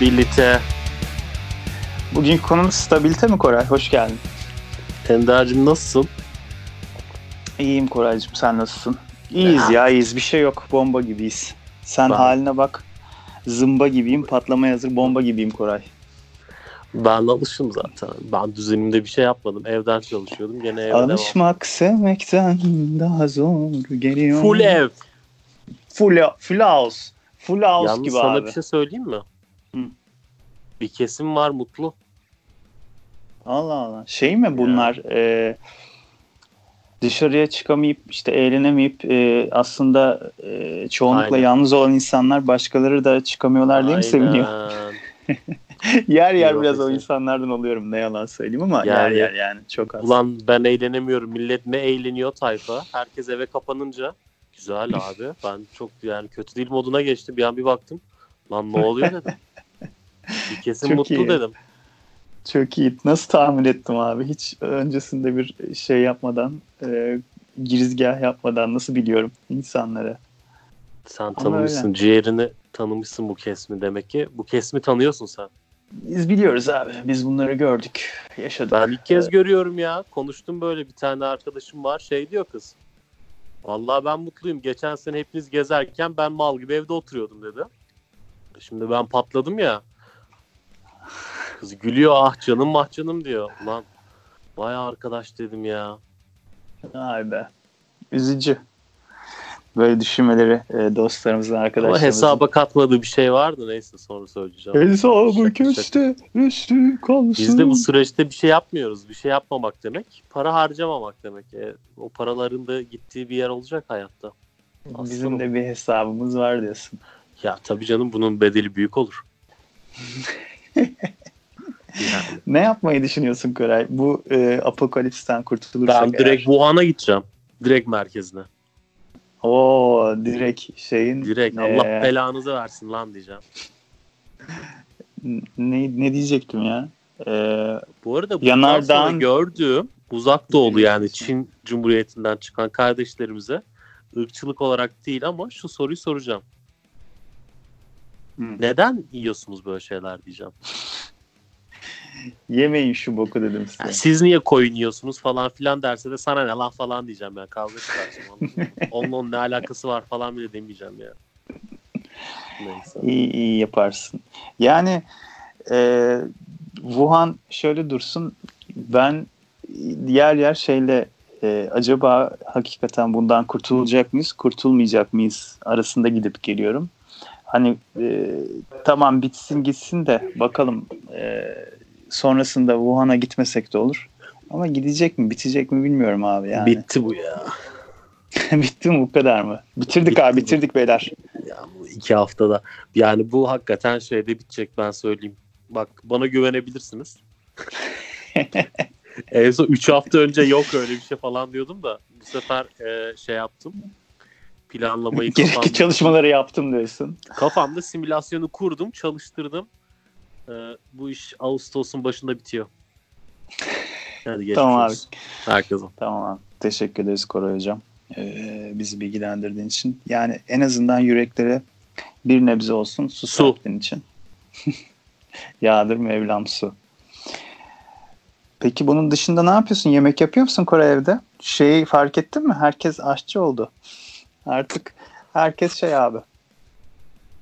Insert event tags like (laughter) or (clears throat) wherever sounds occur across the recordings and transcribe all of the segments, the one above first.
Stabilite. Bugünkü konumuz stabilite mi Koray? Hoş geldin. Ender'cim nasılsın? İyiyim Koraycığım sen nasılsın? İyiyiz ya iyiyiz bir şey yok bomba gibiyiz. Sen Ben- haline bak. Zımba gibiyim patlamaya hazır bomba gibiyim Koray. Ben alışım zaten. Ben düzenimde bir şey yapmadım. Evden çalışıyordum. Gene evde devam. Alışmak sevmekten daha zor geliyor. Full ev. Full, full house. Full house Yalnız gibi sana abi. bir şey söyleyeyim mi? Bir kesim var mutlu. Allah Allah. Şey mi bunlar e, dışarıya çıkamayıp işte eğlenemeyip e, aslında e, çoğunlukla Aynen. yalnız olan insanlar başkaları da çıkamıyorlar diye mi seviniyor? (laughs) Yer yer Yok, biraz o insanlardan oluyorum ne yalan söyleyeyim ama Yani- yer yer yani çok az. Ulan ben eğlenemiyorum. Millet ne eğleniyor tayfa. Herkes eve kapanınca. Güzel abi. Ben çok yani kötü değil moduna geçtim. Bir an bir baktım. Lan ne oluyor dedim. (laughs) Bir kesim Çok mutlu iyi. dedim. Çok iyi. Nasıl tahmin ettim abi? Hiç öncesinde bir şey yapmadan, e, girizgah yapmadan nasıl biliyorum insanları? Sen Ama tanımışsın. Ciğerini tanımışsın bu kesmi demek ki. Bu kesmi tanıyorsun sen. Biz biliyoruz abi. Biz bunları gördük, yaşadık. Ben ilk kez görüyorum ya. Konuştum böyle bir tane arkadaşım var. Şey diyor kız. Vallahi ben mutluyum. Geçen sene hepiniz gezerken ben mal gibi evde oturuyordum dedi. Şimdi ben patladım ya. Kız gülüyor ah canım ah canım diyor. Ulan vay arkadaş dedim ya. Ay be. Üzücü. Böyle düşünmeleri e, dostlarımızın, Ama arkadaşlarımızın. hesaba katmadığı bir şey vardı neyse sonra söyleyeceğim. Hesabı köşte üstü kalsın. Biz de bu süreçte bir şey yapmıyoruz. Bir şey yapmamak demek. Para harcamamak demek. E, o paraların da gittiği bir yer olacak hayatta. Bizim de bir hesabımız var diyorsun. Ya tabii canım bunun bedeli büyük olur. (laughs) yani. Ne yapmayı düşünüyorsun Koray? Bu e, apokalipsten kurtulursak Ben direkt Wuhan'a gideceğim. Direkt merkezine. O direkt şeyin Direkt e, Allah belanızı versin lan diyeceğim. ne, ne diyecektim ya? E, Bu arada Yanardağın- sonra gördüğüm uzak doğulu yani Çin Cumhuriyeti'nden çıkan kardeşlerimize ırkçılık olarak değil ama şu soruyu soracağım. Hı. Neden yiyorsunuz böyle şeyler diyeceğim. (laughs) yemeyin şu boku dedim size. Yani siz niye koyun yiyorsunuz falan filan derse de sana ne lan falan diyeceğim ben. Kavga çıkarsın. (laughs) Onun, onun ne alakası var falan bile demeyeceğim ya. Neyse. İyi, iyi yaparsın. Yani e, Wuhan şöyle dursun. Ben yer yer şeyle e, acaba hakikaten bundan kurtulacak mıyız, kurtulmayacak mıyız arasında gidip geliyorum. Hani e, tamam bitsin gitsin de bakalım e, sonrasında Wuhan'a gitmesek de olur. Ama gidecek mi, bitecek mi bilmiyorum abi yani. Bitti bu ya. (laughs) Bitti mi bu kadar mı? Bitirdik Bitti abi, bu. bitirdik beyler. Ya bu iki haftada. Yani bu hakikaten şeyde bitecek ben söyleyeyim. Bak bana güvenebilirsiniz. (laughs) en son 3 hafta önce yok öyle bir şey falan diyordum da bu sefer e, şey yaptım. Planlamayı (laughs) Gerekli kafamda, çalışmaları yaptım diyorsun. kafamda simülasyonu kurdum, çalıştırdım. E, bu iş Ağustos'un başında bitiyor. Hadi Tamam abi. Herkese. Tamam abi. Teşekkür ederiz Koray Hocam. Ee, bizi bilgilendirdiğin için. Yani en azından yüreklere bir nebze olsun su, Su. için. (laughs) Yağdır Mevlam su. Peki bunun dışında ne yapıyorsun? Yemek yapıyor musun Koray evde? Şeyi fark ettin mi? Herkes aşçı oldu. Artık herkes şey abi.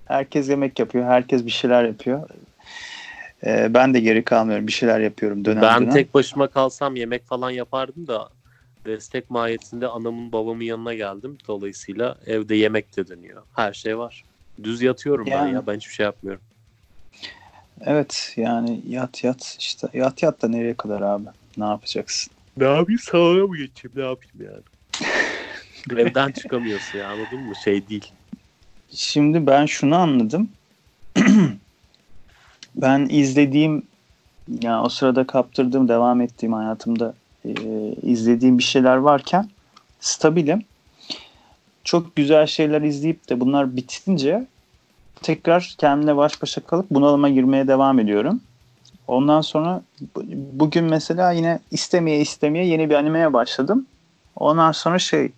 Herkes yemek yapıyor. Herkes bir şeyler yapıyor. Ee, ben de geri kalmıyorum. Bir şeyler yapıyorum dönem ben dönem. tek başıma kalsam yemek falan yapardım da destek mahiyetinde anamın babamın yanına geldim. Dolayısıyla evde yemek de dönüyor. Her şey var. Düz yatıyorum ben Yani. ya. Ben hiçbir şey yapmıyorum. Evet yani yat yat işte yat yat da nereye kadar abi? Ne yapacaksın? Ne yapayım salona mı geçeyim ne yapayım yani. Evden çıkamıyorsun ya anladın mı? Şey değil. Şimdi ben şunu anladım. (clears throat) ben izlediğim yani o sırada kaptırdığım devam ettiğim hayatımda e, izlediğim bir şeyler varken stabilim. Çok güzel şeyler izleyip de bunlar bitince tekrar kendimle baş başa kalıp bunalıma girmeye devam ediyorum. Ondan sonra bu- bugün mesela yine istemeye istemeye yeni bir animeye başladım. Ondan sonra şey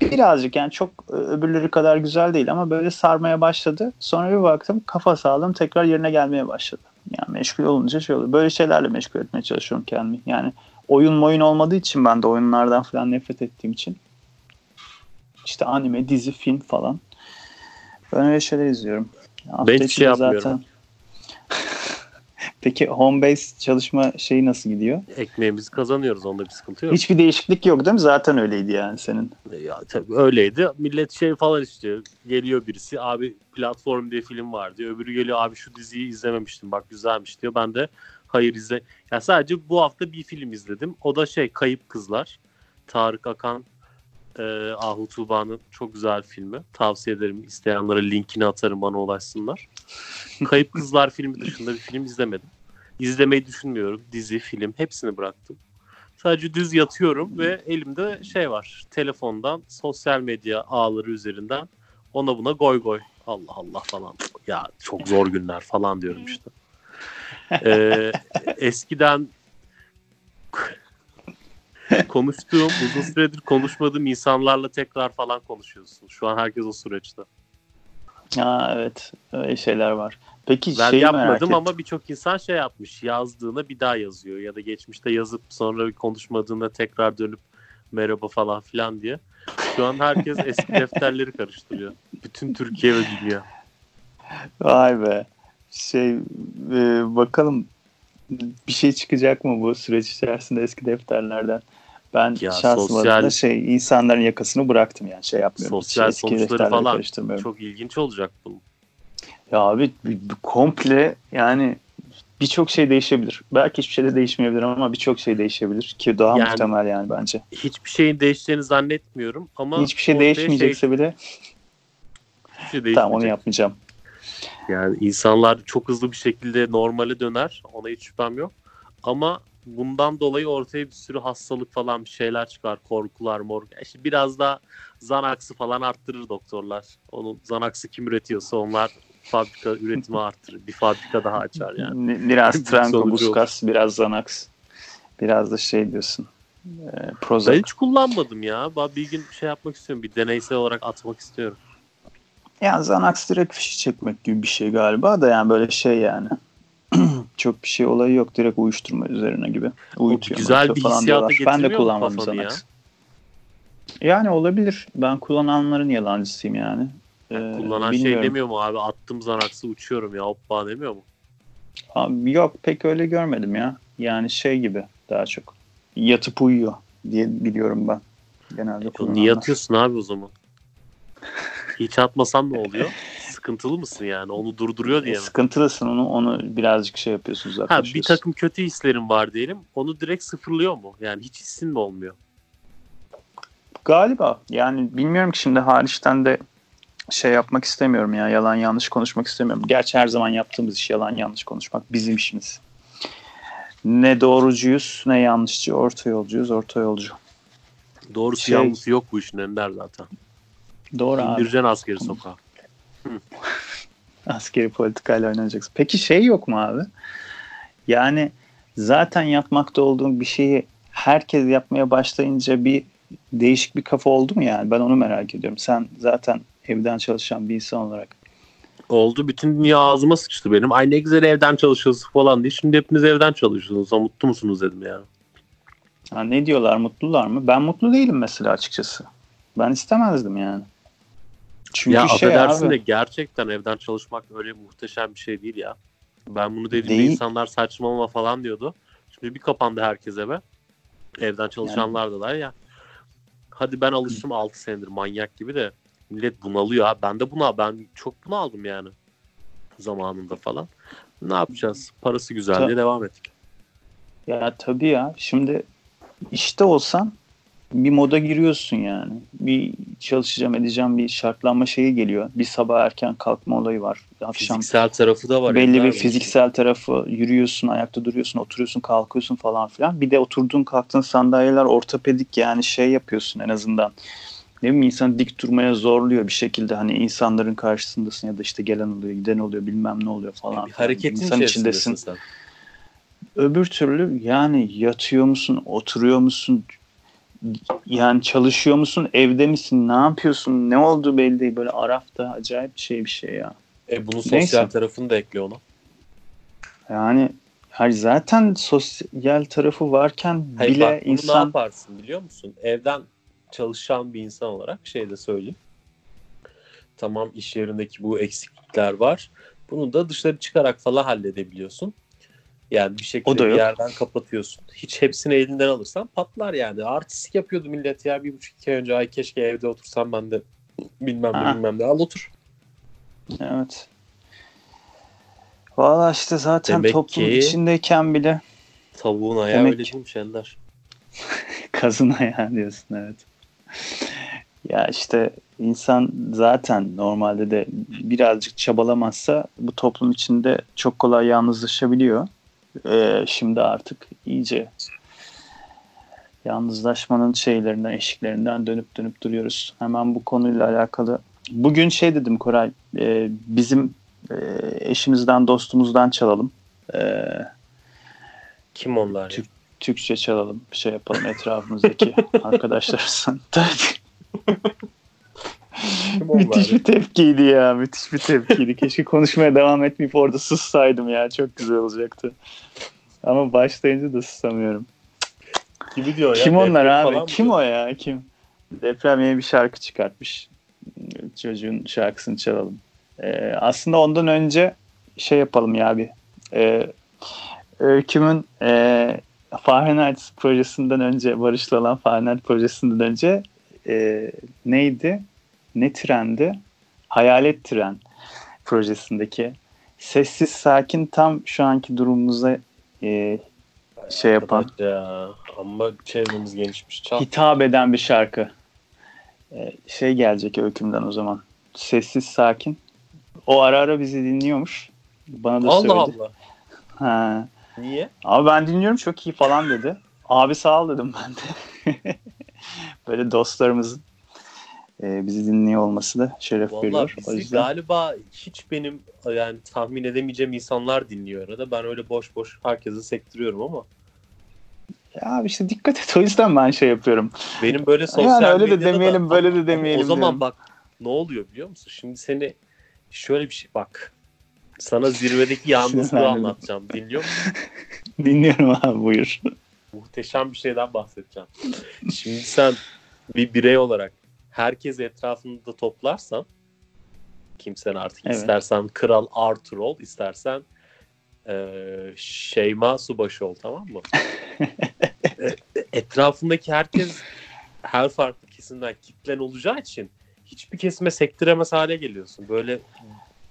birazcık yani çok e, öbürleri kadar güzel değil ama böyle sarmaya başladı. Sonra bir baktım kafa sağlığım tekrar yerine gelmeye başladı. Yani meşgul olunca şey oluyor. Böyle şeylerle meşgul etmeye çalışıyorum kendimi. Yani oyun oyun olmadığı için ben de oyunlardan falan nefret ettiğim için. İşte anime, dizi, film falan. Ben öyle şeyler izliyorum. Ben hiç içinde şey yapmıyorum. Peki home base çalışma şeyi nasıl gidiyor? Ekmeğimizi kazanıyoruz onda bir sıkıntı yok. Hiçbir değişiklik yok değil mi? Zaten öyleydi yani senin. Ya tabii öyleydi. Millet şey falan istiyor. Geliyor birisi abi platform diye film var diyor. Öbürü geliyor abi şu diziyi izlememiştim bak güzelmiş diyor. Ben de hayır izle. Ya sadece bu hafta bir film izledim. O da şey Kayıp Kızlar. Tarık Akan e, Ahu Tuğba'nın çok güzel filmi. Tavsiye ederim. İsteyenlere linkini atarım bana ulaşsınlar. (laughs) Kayıp Kızlar filmi dışında bir film izlemedim. İzlemeyi düşünmüyorum. Dizi, film hepsini bıraktım. Sadece düz yatıyorum ve elimde şey var. Telefondan sosyal medya ağları üzerinden ona buna goy goy. Allah Allah falan. Ya çok zor günler falan diyorum işte. Ee, eskiden konuştuğum, uzun süredir konuşmadığım insanlarla tekrar falan konuşuyorsun. Şu an herkes o süreçte. Ha evet öyle şeyler var. Peki Ben merak yapmadım ama birçok insan şey yapmış. Yazdığına bir daha yazıyor. Ya da geçmişte yazıp sonra konuşmadığında tekrar dönüp merhaba falan filan diye. Şu an herkes eski (laughs) defterleri karıştırıyor. Bütün Türkiye ve dünya. Vay be. Şey e, bakalım bir şey çıkacak mı bu süreç içerisinde eski defterlerden? Ben Ya şahsım sosyal- adına şey insanların yakasını bıraktım yani şey yapmıyorum. Sosyal eski sonuçları falan çok ilginç olacak bunun. Ya abi komple yani birçok şey değişebilir. Belki hiçbir şey de değişmeyebilir ama birçok şey değişebilir ki daha Yani- muhtemel yani bence. Hiçbir şeyin değişeceğini zannetmiyorum ama Hiçbir şey ortaya değişmeyecekse bile hiçbir şey tamam onu yapmayacağım. Yani insanlar çok hızlı bir şekilde normale döner. Ona hiç şüphem yok. Ama bundan dolayı ortaya bir sürü hastalık falan bir şeyler çıkar. Korkular, mor. İşte biraz da Xanax'ı falan arttırır doktorlar. Onun Xanax'ı kim üretiyorsa onlar fabrika üretimi arttırır. Bir fabrika daha açar yani. Biraz sonucu Buskas, biraz Xanax. Biraz da şey diyorsun. E, Ben Prozac. hiç kullanmadım ya. Ben bir gün şey yapmak istiyorum. Bir deneysel olarak atmak istiyorum. Yani Xanax direkt fişi çekmek gibi bir şey galiba da yani böyle şey yani. (clears throat) Çok bir şey olayı yok. Direkt uyuşturma üzerine gibi. Uyutuyor, güzel bir hissiyata. Ben de kullanmadım kafanı ya? Yani olabilir. Ben kullananların yalancısıyım yani. Ee, Kullanan şey bilmiyorum. demiyor mu abi? Attım Xanax'ı uçuyorum ya hoppa demiyor mu? Abi yok pek öyle görmedim ya. Yani şey gibi daha çok. Yatıp uyuyor diye biliyorum ben. Genelde kullananlar. Niye atıyorsun abi o zaman? (laughs) Hiç atmasan ne oluyor? Sıkıntılı mısın yani? Onu durduruyor diye E, mi? sıkıntılısın onu onu birazcık şey yapıyorsun Ha, uzaklaşıyorsun. bir takım kötü hislerin var diyelim. Onu direkt sıfırlıyor mu? Yani hiç hissin mi olmuyor? Galiba yani bilmiyorum ki şimdi hariçten de şey yapmak istemiyorum ya yalan yanlış konuşmak istemiyorum. Gerçi her zaman yaptığımız iş yalan yanlış konuşmak bizim işimiz. Ne doğrucuyuz ne yanlışçı orta yolcuyuz orta yolcu. Doğrusu Şey- yanlısı yok bu işin Ender zaten. Doğru abi. İndireceksin askeri sokağa. (laughs) Askeri politikayla oynanacaksın. Peki şey yok mu abi? Yani zaten yapmakta olduğum bir şeyi herkes yapmaya başlayınca bir değişik bir kafa oldu mu yani? Ben onu merak ediyorum. Sen zaten evden çalışan bir insan olarak. Oldu. Bütün dünya ağzıma sıçtı benim. Ay ne güzel evden çalışıyorsunuz falan diye. Şimdi hepiniz evden çalışıyorsunuz. Ha, Mutlu musunuz dedim ya. Ha, ne diyorlar mutlular mı? Ben mutlu değilim mesela açıkçası. Ben istemezdim yani. Çünkü ya şey affedersin abi, de gerçekten evden çalışmak öyle muhteşem bir şey değil ya. Ben bunu dediğimde Değil. insanlar saçmalama falan diyordu. Şimdi bir kapandı herkes eve. Evden çalışanlar da var ya. Hadi ben alıştım 6 senedir manyak gibi de millet bunalıyor ha. Ben de buna ben çok bunaldım yani zamanında falan. Ne yapacağız? Parası güzel Ta- diye devam ettik. Ya tabii ya. Şimdi işte olsan bir moda giriyorsun yani. Bir çalışacağım edeceğim bir şartlanma şeyi geliyor. Bir sabah erken kalkma olayı var. Akşam Fiziksel tarafı da var. belli bir fiziksel tarafı yürüyorsun, ayakta duruyorsun, oturuyorsun, kalkıyorsun falan filan. Bir de oturduğun kalktığın sandalyeler ortopedik yani şey yapıyorsun en azından. Ne bileyim insan dik durmaya zorluyor bir şekilde hani insanların karşısındasın ya da işte gelen oluyor, giden oluyor, bilmem ne oluyor falan. Bir hareketin İnsan içindesin. sen. Öbür türlü yani yatıyor musun, oturuyor musun? yani çalışıyor musun? Evde misin? Ne yapıyorsun? Ne olduğu belli değil. Böyle Araf'ta acayip bir şey bir şey ya. E bunun Neyse. sosyal tarafını da ekle ona. Yani hayır zaten sosyal tarafı varken Hayır bile bak bunu ne insan yaparsın biliyor musun? Evden çalışan bir insan olarak şey de söyleyeyim. Tamam iş yerindeki bu eksiklikler var. Bunu da dışarı çıkarak falan halledebiliyorsun. Yani bir şekilde bir yerden kapatıyorsun. Hiç hepsini elinden alırsan patlar yani. Artistik yapıyordu millet ya bir buçuk iki ay önce. Ay keşke evde otursam ben de bilmem ne bilmem ne. Al otur. evet. Valla işte zaten Demek toplum ki- içindeyken bile Tavuğun ayağı Demek öyle değilmiş Ender. (laughs) kazın ayağı diyorsun evet. Ya işte insan zaten normalde de birazcık çabalamazsa bu toplum içinde çok kolay yalnızlaşabiliyor. Ee, şimdi artık iyice yalnızlaşmanın şeylerinden, eşiklerinden dönüp dönüp duruyoruz. Hemen bu konuyla alakalı. Bugün şey dedim Koray, e, bizim e, eşimizden, dostumuzdan çalalım. E, Kim onlar? Türk- Türkçe çalalım, bir şey yapalım etrafımızdaki. (laughs) Kim onlar müthiş bir tepkiydi ya, müthiş bir tepkiydi. Keşke konuşmaya devam etmeyip orada sussaydım ya, çok güzel olacaktı. Ama başlayınca da susamıyorum. Kimi diyor ya? Kim onlar abi? Kim diyor? o ya? Kim? Deprem yeni bir şarkı çıkartmış. Çocuğun şarkısını çalalım. Ee, aslında ondan önce şey yapalım ya bir. Ee, Öyküm'ün e, Fahrenheit projesinden önce, Barış'la olan Fahrenheit projesinden önce e, neydi? Ne trendi? Hayalet tren projesindeki sessiz sakin tam şu anki durumumuza e, şey yapan Ya ama çevremiz genişmiş. Çal. hitap eden bir şarkı. Ee, şey gelecek öykümden o zaman. Sessiz sakin. O ara ara bizi dinliyormuş. Bana da Allah söyledi. Allah. Ha. Niye? Ama ben dinliyorum çok iyi falan dedi. Abi sağ ol dedim ben de. (laughs) Böyle dostlarımızın e, bizi dinliyor olması da şeref Vallahi veriyor. O yüzden galiba hiç benim yani tahmin edemeyeceğim insanlar dinliyor arada. Ben öyle boş boş herkese sektiriyorum ama ya abi işte dikkat et o yüzden ben şey yapıyorum. benim böyle sosyal yani öyle de demeyelim böyle de demeyelim. O zaman diyorum. bak ne oluyor biliyor musun? Şimdi seni şöyle bir şey bak. Sana zirvedeki yalnızlığı anlatacağım. Dinliyor musun? (laughs) Dinliyorum abi buyur. Muhteşem bir şeyden bahsedeceğim. Şimdi sen bir birey olarak herkes etrafında toplarsan kimsen artık Evet. istersen kral Arthur ol istersen eee Şeyma Subaşı ol tamam mı? (laughs) E, Etrafındaki herkes her farklı kesimden kitlen olacağı için hiçbir kesime sektiremez hale geliyorsun. Böyle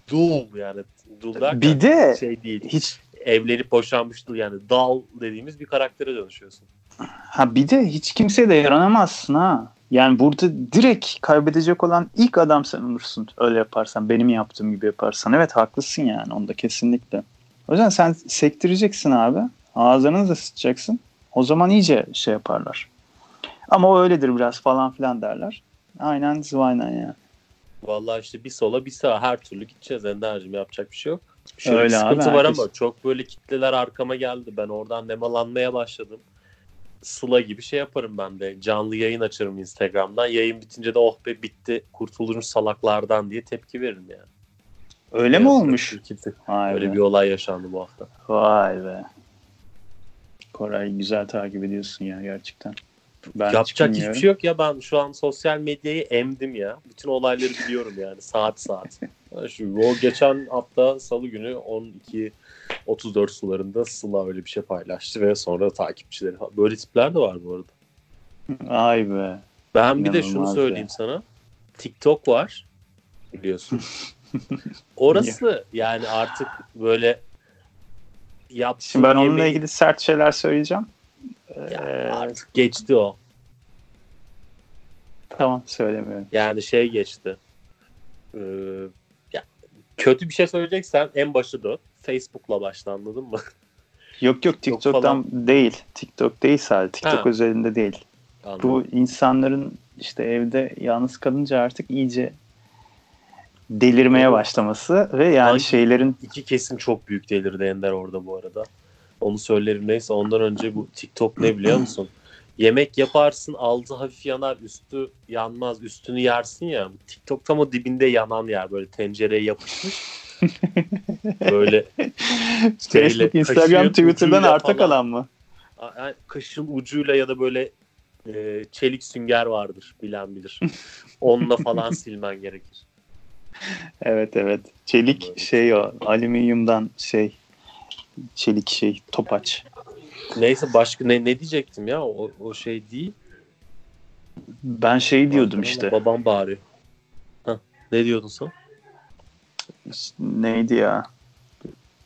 dul yani dul derken Bir de şey değil. hiç Evlenip boşanmıştır yani dal dediğimiz bir karaktere dönüşüyorsun. Ha bir de hiç kimseye de yaranamazsın ha. Yani burada direkt kaybedecek olan ilk adam sen olursun. Öyle yaparsan, benim yaptığım gibi yaparsan. Evet haklısın yani onda kesinlikle. O yüzden sen sektireceksin abi. Ağzını da sıçacaksın. O zaman iyice şey yaparlar. Ama o öyledir biraz falan filan derler. Aynen zıvaynen ya. Vallahi işte bir sola bir sağa her türlü gideceğiz Ender'cim yapacak bir şey yok. Şöyle Öyle bir abi, sıkıntı var herkes- ama çok böyle kitleler arkama geldi. Ben oradan nemalanmaya başladım. Sıla gibi şey yaparım ben de. Canlı yayın açarım Instagram'dan. Yayın bitince de oh be bitti kurtuluruz salaklardan diye tepki veririm yani. Öyle mi Biraz olmuş? Vay Öyle be. bir olay yaşandı bu hafta. Vay be. Koray güzel takip ediyorsun ya gerçekten. Ben Yapacak hiçbir şey yok ya ben şu an sosyal medyayı emdim ya. Bütün olayları biliyorum yani saat saat. Şu, o geçen hafta salı günü 12.34 sularında Sıla öyle bir şey paylaştı ve sonra takipçileri böyle tipler de var bu arada. Ay be. Ben bir de şunu söyleyeyim ya. sana. TikTok var biliyorsun. (laughs) Orası yani artık böyle yaptığın Şimdi ben onunla ilgili sert şeyler söyleyeceğim. Ya artık geçti o. Tamam söylemiyorum. Yani şey geçti. Ee, ya, kötü bir şey söyleyeceksen en başı da Facebook'la başla anladın mı? (laughs) Yok yok TikTok'tan değil. TikTok değil sadece. TikTok Ha. özelinde değil. Anladın. Bu insanların işte evde yalnız kalınca artık iyice delirmeye başlaması ve yani Hangi- şeylerin İki kesim çok büyük delirdi Ender orada bu arada. Onu söylerim neyse ondan önce bu TikTok ne biliyor musun? (clears throat) Yemek yaparsın altı hafif yanar üstü yanmaz üstünü yersin ya. TikTok tam o dibinde yanan yer böyle tencereye yapışmış. (laughs) böyle (laughs) Facebook, Instagram, Twitter'dan arta falan. kalan mı? a- kaşın ucuyla ya da böyle e, çelik sünger vardır bilen bilir. (laughs) Onunla falan silmen gerekir. Evet evet. Çelik Böyle. şey o. Alüminyumdan şey. Çelik şey. Topaç. Neyse başka ne, ne diyecektim ya o, o şey değil. Ben şey diyordum Arkadan işte. Babam bağırıyor. Hah, ne diyordun sen? Neydi ya?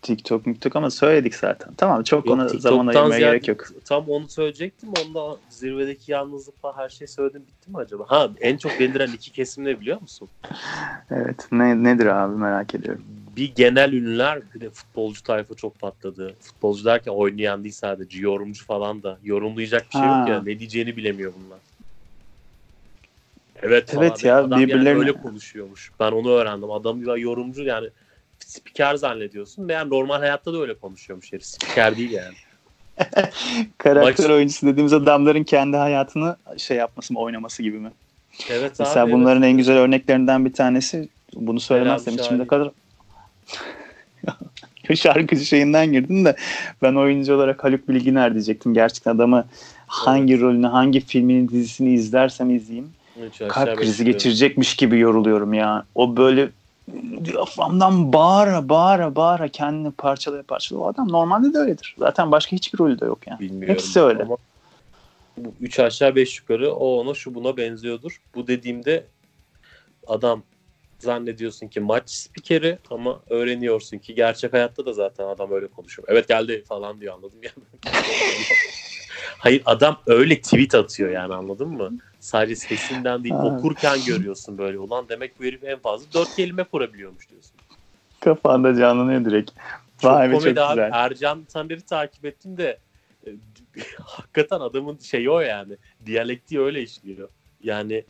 TikTok TikTok ama söyledik zaten. Tamam çok Yok, ona TikTok'tan zaman ayırmaya ziyade gerek yok. Tam onu söyleyecektim. Onda zirvedeki yalnızlıkla her şey söyledim bitti mi acaba? Ha en çok deliren iki kesim ne biliyor musun? Evet. Ne, nedir abi merak ediyorum. Bir genel ünlüler bir de futbolcu tayfa çok patladı. Futbolcu derken oynayan değil sadece yorumcu falan da. Yorumlayacak bir şey Ha. yok ya. Ne diyeceğini bilemiyor bunlar. Evet. Evet ya, Adam yani birbirlerine- öyle konuşuyormuş. Ben onu öğrendim. Adam bir yorumcu yani spiker zannediyorsun. Meğer normal hayatta da öyle konuşuyormuş herif. Spiker değil yani. (laughs) Karakter Maç- oyuncusu dediğimiz adamların kendi hayatını şey yapması mı oynaması gibi mi? Evet Mesela abi. bunların en güzel örneklerinden bir tanesi bunu söylemezsem içimde kalır. (laughs) Şarkıcı şeyinden girdim de ben oyuncu olarak Haluk Bilginer diyecektim. Gerçekten adamı hangi rolünü, hangi filmini, dizisini izlersem izleyeyim kalp krizi geçirecekmiş gibi yoruluyorum ya. O böyle diyaframdan bağıra bağıra bağıra kendini parçalaya parçalaya. O adam normalde de öyledir. Zaten başka hiçbir rolü de yok yani. Bilmiyorum. Hepsi öyle. Ama bu üç aşağı beş yukarı o ona şu buna benziyordur. Bu dediğimde adam zannediyorsun ki maç spikeri ama öğreniyorsun ki gerçek hayatta da zaten adam öyle konuşuyor. Evet geldi falan diyor anladın mı? (laughs) Hayır adam öyle tweet atıyor yani anladın mı? Sadece sesinden değil okurken görüyorsun böyle. Ulan demek bu herif en fazla dört kelime kurabiliyormuş diyorsun. Kafanda canlanıyor direkt. Çok Vay be çok komedi abi. güzel. Ercan Taner'i takip ettim de e, (laughs) hakikaten adamın şeyi o yani. Diyalektiği öyle işliyor. Yani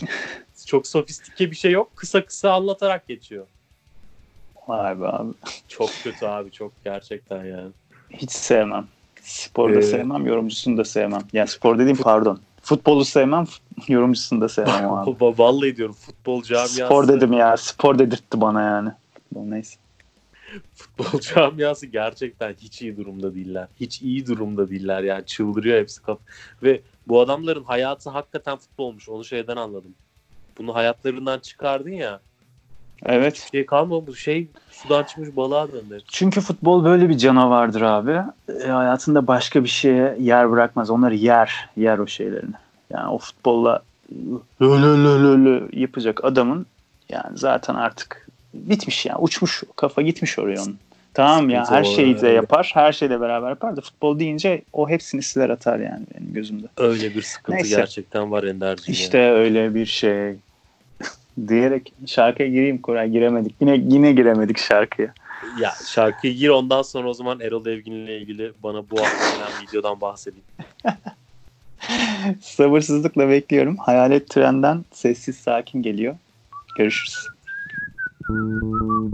çok sofistike bir şey yok. Kısa kısa anlatarak geçiyor. Vay be abi. Çok kötü abi çok gerçekten yani. Hiç sevmem. Sporda Ee, sevmem, yorumcusunu da sevmem. Yani spor dediğim pardon. Futbolu sevmem, yorumcusunu da sevmem abi. (laughs) Vallahi diyorum futbol camiası. Spor dedim ya. Spor dedirtti bana yani. Neyse. Futbol (laughs) camiası gerçekten hiç iyi durumda değiller. Hiç iyi durumda değiller yani çıldırıyor hepsi kaf. Ve bu adamların hayatı hakikaten futbolmuş. Onu şeyden anladım. Bunu hayatlarından çıkardın ya. Evet. şey kalma bu şey sudan çıkmış balığa döndü. Çünkü futbol böyle bir canavardır abi. E, hayatında başka bir şeye yer bırakmaz. Onları yer. Yer o şeylerini. Yani o futbolla lö lö lö lö yapacak adamın yani zaten artık bitmiş yani. Uçmuş. Kafa gitmiş oraya onun. Tamam ya her şeyi de yani. yapar. Her şeyle beraber yapar da futbol deyince o hepsini siler atar yani benim gözümde. Öyle bir sıkıntı Neyse. gerçekten var Ender'cim. İşte öyle bir şey. (laughs) Diyerek şarkıya gireyim Koray giremedik. Yine yine giremedik şarkıya. ya. ya şarkıya gir ondan sonra o zaman Erol Evgin'le ilgili bana bu hafta gelen videodan bahsedeyim. (laughs) Sabırsızlıkla bekliyorum. Hayalet trenden sessiz sakin geliyor. Görüşürüz. Sessiz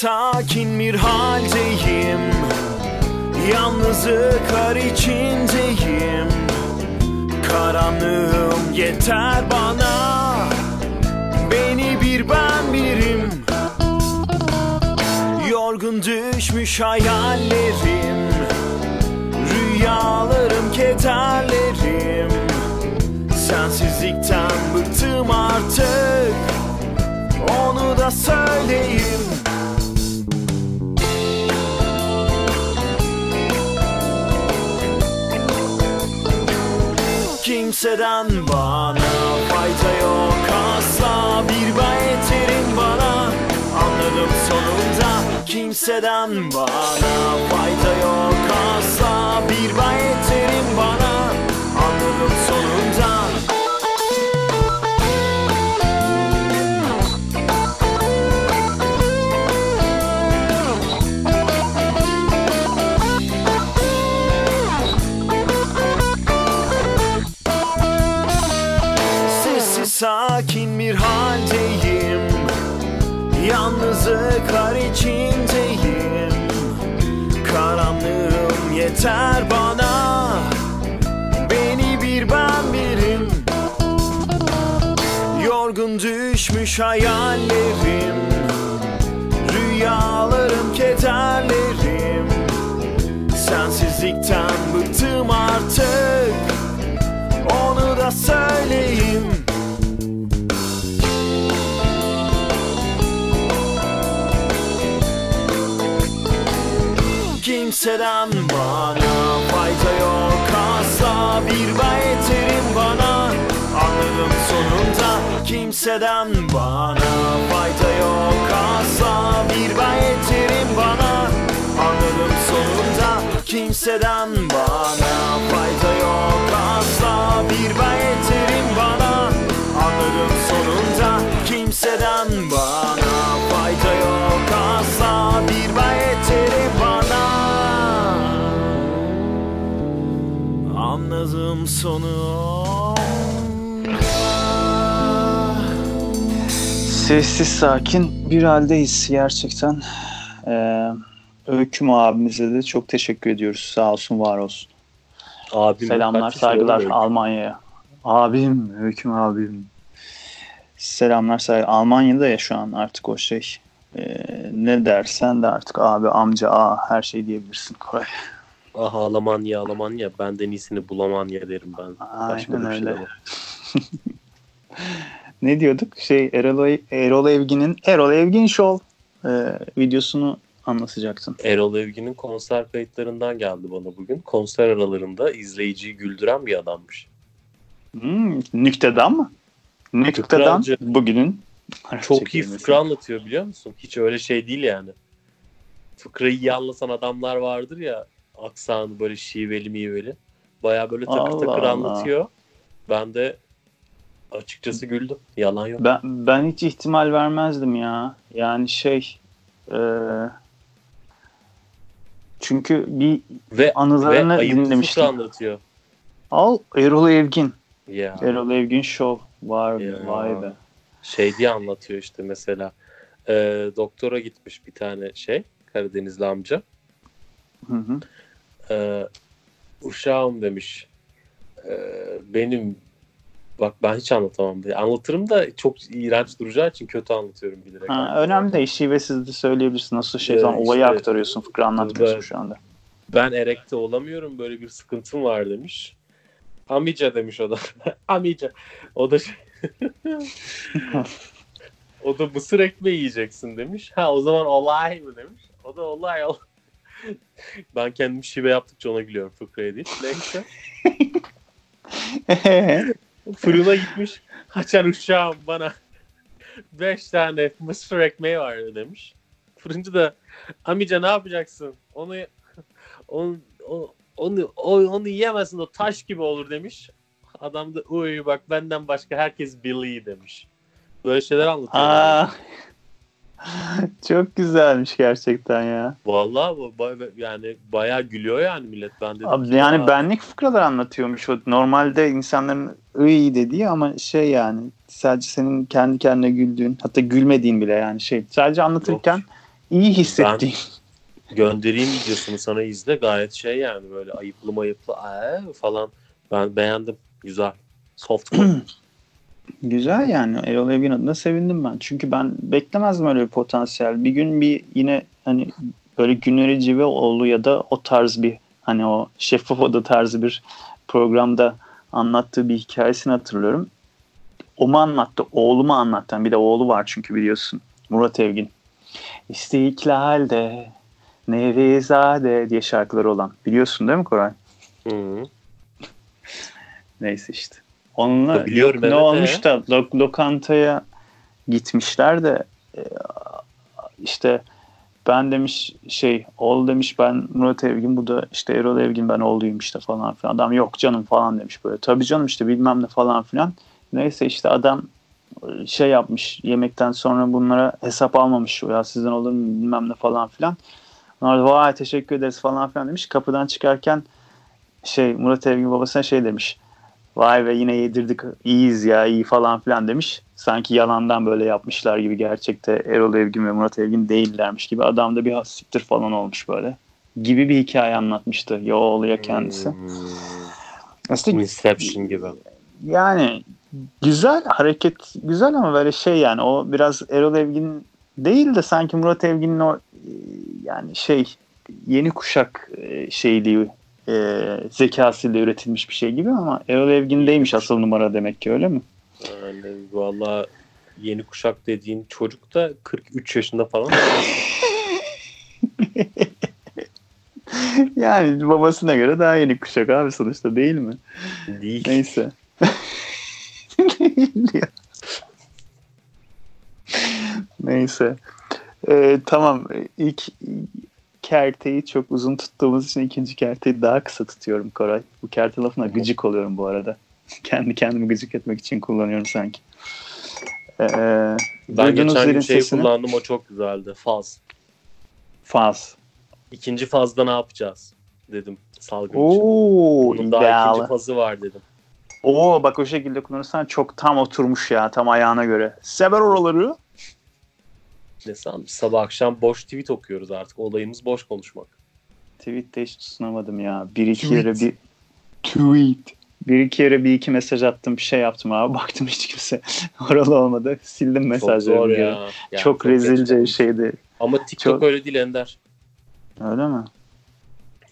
sakin bir haldeyim. Yalnızlıklar içindeyim. Karanlığım yeter bana. Beni bir ben birim. Yorgun düşmüş hayallerim. Rüyalarım kederlerim. Sensizlikten bıktım artık. Onu da söyleyeyim Kimseden bana fayda yok. Asla Bir yeterim bana. Anladım sonunda Kimseden bana fayda yok. Asla Bir yeterim bana. Anladım sonunda Yalnızlıklar içindeyim. Karanlığım yeter bana. Beni bir ben birim Yorgun düşmüş hayallerim. Rüyalarım kederlerim. Sensizlikten bıktım artık. Onu da söyleyeyim Kimseden bana fayda yok. Asla Bir ben yeterim bana. Anladım sonunda Kimseden bana. Fayda yok. Asla Bir ben yeterim bana. Anladım sonunda Kimseden bana. Fayda yok. Asla Bir ben bana. Anladım sonunda Kimseden bana Anladım sonu Sessiz sakin bir haldeyiz gerçekten. Ee, Öyküm abimize de çok teşekkür ediyoruz. Sağ olsun var olsun. Abim Selamlar saygılar? Almanya'ya. Abim, Öyküm abim. Selamlar saygılar. Almanya'da ya şu an artık o şey. Ee, ne dersen de artık abi, amca, a her şey diyebilirsin Koray. Ah Almanya Almanya benden iyisini bulamanya derim ben. Başka Aynen bir şey öyle. demem. (laughs) Ne diyorduk? Şey Erol, Erol Evgin'in Erol Evgin Show e, videosunu anlatacaktın. Erol Evgin'in konser kayıtlarından geldi bana bugün. Konser aralarında izleyiciyi güldüren bir adammış. Hmm, nüktedan mı? Nüktedan Fıkracı. bugünün Çok iyi fıkra anlatıyor biliyor musun? Hiç öyle şey değil yani. Fıkrayı iyi anlatan adamlar vardır ya aksanı böyle şiveli miveli. Baya böyle takır Allah takır Allah. anlatıyor. Ben de açıkçası güldüm. Yalan yok. Ben, ben hiç ihtimal vermezdim ya. Yani şey e, çünkü bir Ve, ve anılarını ayıplı dinlemiştim. anlatıyor. Al Erol Evgin. Ya. Erol Evgin Show. Var Ya. vay be. şey diye anlatıyor işte mesela e, doktora gitmiş bir tane şey Karadenizli amca Hı hı. E, uşağım demiş e, benim bak ben hiç anlatamam diye anlatırım da çok iğrenç duracağı için kötü anlatıyorum bilerek. Ha, önemli değil. Şivesiz de söyleyebilirsin. Nasıl şey zaman olayı işte. aktarıyorsun. Fıkra anlatmıyorsun Burada- şu anda. Ben erekte olamıyorum böyle bir sıkıntım var demiş. Amica demiş o da. (laughs) Amica. O da şey... (laughs) o da mısır ekmeği yiyeceksin demiş. Ha o zaman olay mı demiş. O da olay olay. (laughs) ben kendim şive yaptıkça ona gülüyorum fıkraya değil. Neyse. (laughs) Fırına gitmiş. Haçan uşağım bana beş tane mısır ekmeği var demiş. Fırıncı da amica ne yapacaksın? Onu onu onu o- onu yiyemezsin o taş gibi olur demiş. Adam da uy bak benden başka herkes Billy demiş. Böyle şeyler anlatıyor. Aa, (laughs) çok güzelmiş gerçekten ya. Vallahi bu ba- yani bayağı gülüyor yani millet. Ben dedim Abi yani "Aa, benlik fıkralar anlatıyormuş o. Normalde insanların iyi dediği ama şey yani sadece senin kendi kendine güldüğün hatta gülmediğin bile yani şey sadece anlatırken Yok. iyi hissettiğin. göndereyim videosunu sana izle gayet şey yani böyle ayıplı mayıplı falan. Ben beğendim. Güzel. Soft. (clears throat) Güzel yani Erol Evgin adına sevindim ben. Çünkü ben beklemezdim öyle bir potansiyel. Bir gün bir yine hani böyle Güneri Civeoğlu ya da o tarz bir hani o şeffaf oda tarzı bir programda anlattığı bir hikayesini hatırlıyorum. O mu anlattı? Oğluma anlattı. Bir de oğlu var çünkü biliyorsun. Murat Evgin. İstiklal'de Nevizade diye şarkıları olan. Biliyorsun değil mi Koray? Hı. Neyse işte. Onunla Biliyorum, ne evet, olmuş da lo- lokantaya gitmişler de e, işte ben demiş şey oğul demiş ben Murat Evgin bu da işte Erol Evgin ben oğluyum işte falan filan. Adam yok canım falan demiş böyle. Tabii canım işte bilmem ne falan filan. Neyse işte adam e, şey yapmış yemekten sonra bunlara hesap almamış. Ya sizden olur mu bilmem ne falan filan. Onlar da vay teşekkür ederiz falan filan demiş. Kapıdan çıkarken şey Murat Evgin babasına şey demiş. Vay be yine yedirdik iyiyiz ya iyi falan filan demiş. Sanki yalandan böyle yapmışlar gibi gerçekte Erol Evgin ve Murat Evgin değillermiş gibi. Adam da bir siktir falan olmuş böyle. Gibi bir hikaye anlatmıştı ya oğlu ya kendisi. Hmm. Aslında Inception gibi. yani güzel hareket güzel ama böyle şey yani o biraz Erol Evgin değil de sanki Murat Evgin'in o e, yani şey yeni kuşak e, şeyliği e, zekasıyla üretilmiş bir şey gibi ama Erol Evgin'deymiş asıl numara demek ki öyle mi? Yani valla yeni kuşak dediğin çocuk da 43 yaşında falan. (laughs) yani babasına göre daha yeni kuşak abi sonuçta değil mi? Değil. Neyse. Değil (laughs) ya. Neyse. Ee, tamam. İlk kerteyi çok uzun tuttuğumuz için ikinci kerteyi daha kısa tutuyorum Koray. Bu kerte lafına gıcık oluyorum bu arada. (laughs) Kendi kendimi gıcık etmek için kullanıyorum sanki. Ee, Ben geçen gün şey sesini. kullandım o çok güzeldi. Faz. Faz. İkinci fazda ne yapacağız dedim salgın için. Oo, Bunun daha ideal. ikinci fazı var dedim. Oo bak o şekilde kullanırsan çok tam oturmuş ya tam ayağına göre. Sever oraları. Ne san sabah akşam boş tweet okuyoruz artık. Olayımız boş konuşmak. Tweet'te hiç tutunamadım ya. Bir iki Tweet. yere bir tweet. Bir iki yere bir iki mesaj attım bir şey yaptım abi. (laughs) Baktım hiç kimse (laughs) oralı olmadı. Sildim çok zor mesajları. ya. Ya. Yani çok rezilce geç- şeydi. Ama TikTok Çok- öyle değil Ender. Öyle mi?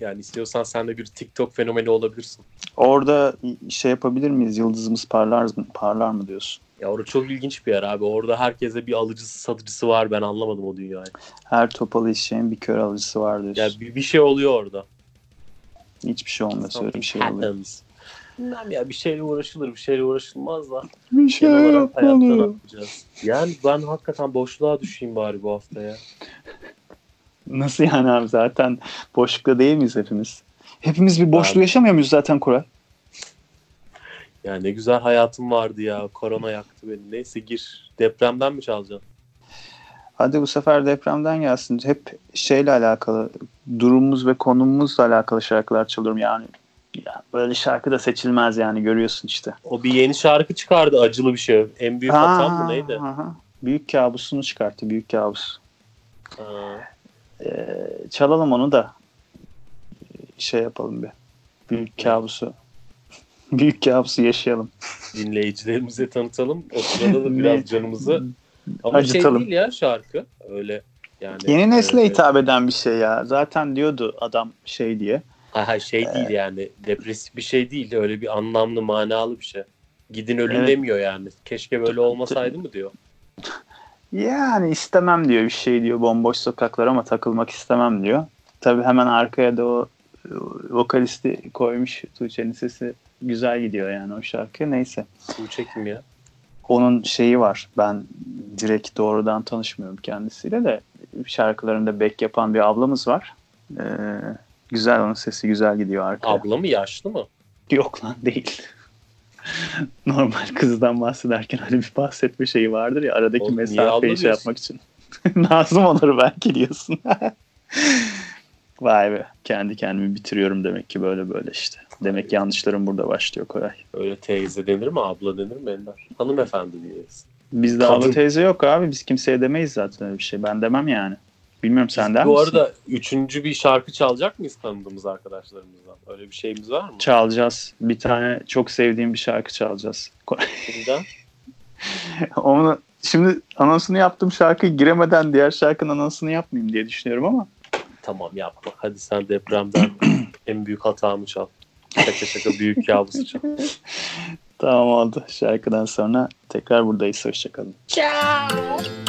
Yani istiyorsan sen de bir TikTok fenomeni olabilirsin. Orada şey yapabilir miyiz? Yıldızımız parlar mı? Parlar mı diyorsun? Ya orada çok ilginç bir yer abi. Orada herkese bir alıcısı satıcısı var. Ben anlamadım o dünyayı. Her topalı işleyen bir kör alıcısı var diyorsun. Ya bir, bir şey oluyor orada. Hiçbir şey olmaz öyle bir şey oluyor. Bilmem ya bir şeyle uğraşılır bir şeyle uğraşılmaz da. Bir şey ne yapmalı. Yani ben hakikaten boşluğa düşeyim bari bu hafta ya. Nasıl yani abi zaten boşlukta değil miyiz hepimiz? Hepimiz bir boşluğu Ben- yaşamıyor muyuz zaten Koray? Ya ne güzel hayatım vardı ya. Korona yaktı beni. Neyse gir. Depremden mi çalacaksın? Hadi bu sefer depremden gelsin. Hep şeyle alakalı, durumumuz ve konumumuzla alakalı şarkılar çalıyorum yani. Ya böyle şarkı da seçilmez yani görüyorsun işte. O bir yeni şarkı çıkardı acılı bir şey. En büyük hatam Ha, mı neydi? aha. Büyük kabusunu çıkarttı. Büyük kabus. Ha, Ee, çalalım onu da şey yapalım bir. Büyük kabusu. Büyük kabusu yaşayalım. dinleyicilerimize tanıtalım. O sırada da biraz canımızı ama Acıtalım. şey değil ya şarkı. Öyle yani. Yeni nesle e, hitap eden bir şey ya. Zaten diyordu adam şey diye. Ha, şey değil yani. Depresif bir şey değil. Öyle bir anlamlı, manalı bir şey. Gidin ölün Evet. demiyor yani. Keşke böyle olmasaydı mı diyor. (laughs) Yani istemem diyor bir şey diyor. Bomboş sokaklar ama takılmak istemem diyor. Tabii hemen arkaya da o e, vokalisti koymuş. Tuğçe'nin sesi güzel gidiyor yani o şarkı. Neyse. Bu çekim ya. Onun şeyi var. Ben direkt doğrudan tanışmıyorum kendisiyle de şarkılarında back yapan bir ablamız var. Ee, güzel onun sesi güzel gidiyor arkaya. Abla mı yaşlı mı? Yok lan değil. (laughs) Normal kızdan bahsederken hani bir bahsetme şeyi vardır ya aradaki Oğlum, mesafeyi şey yapmak için. (laughs) Nazım olur belki diyorsun. (laughs) Vay be kendi kendimi bitiriyorum demek ki böyle böyle işte. Demek yanlışlarım burada başlıyor Koray. Öyle teyze denir mi? Abla denir mi Ender? Hanımefendi diyeriz. Bizde Kadın. abla teyze yok abi. Biz kimseye demeyiz zaten öyle bir şey. Ben demem yani. Bilmiyorum sen der Bu misin? arada üçüncü bir şarkı çalacak mıyız tanıdığımız arkadaşlarımızdan? Öyle bir şeyimiz var mı? Çalacağız. Bir tane çok sevdiğim bir şarkı çalacağız. Şimdiden. (laughs) Onu şimdi anonsunu yaptığım şarkı giremeden diğer şarkının anonsunu yapmayayım diye düşünüyorum ama Tamam yapma. Hadi sen depremden (clears throat) en büyük hatamı çal. Şaka şaka büyük kabusu çal. (laughs) tamam oldu. Şarkıdan sonra tekrar buradayız. Hoşçakalın. kimseyi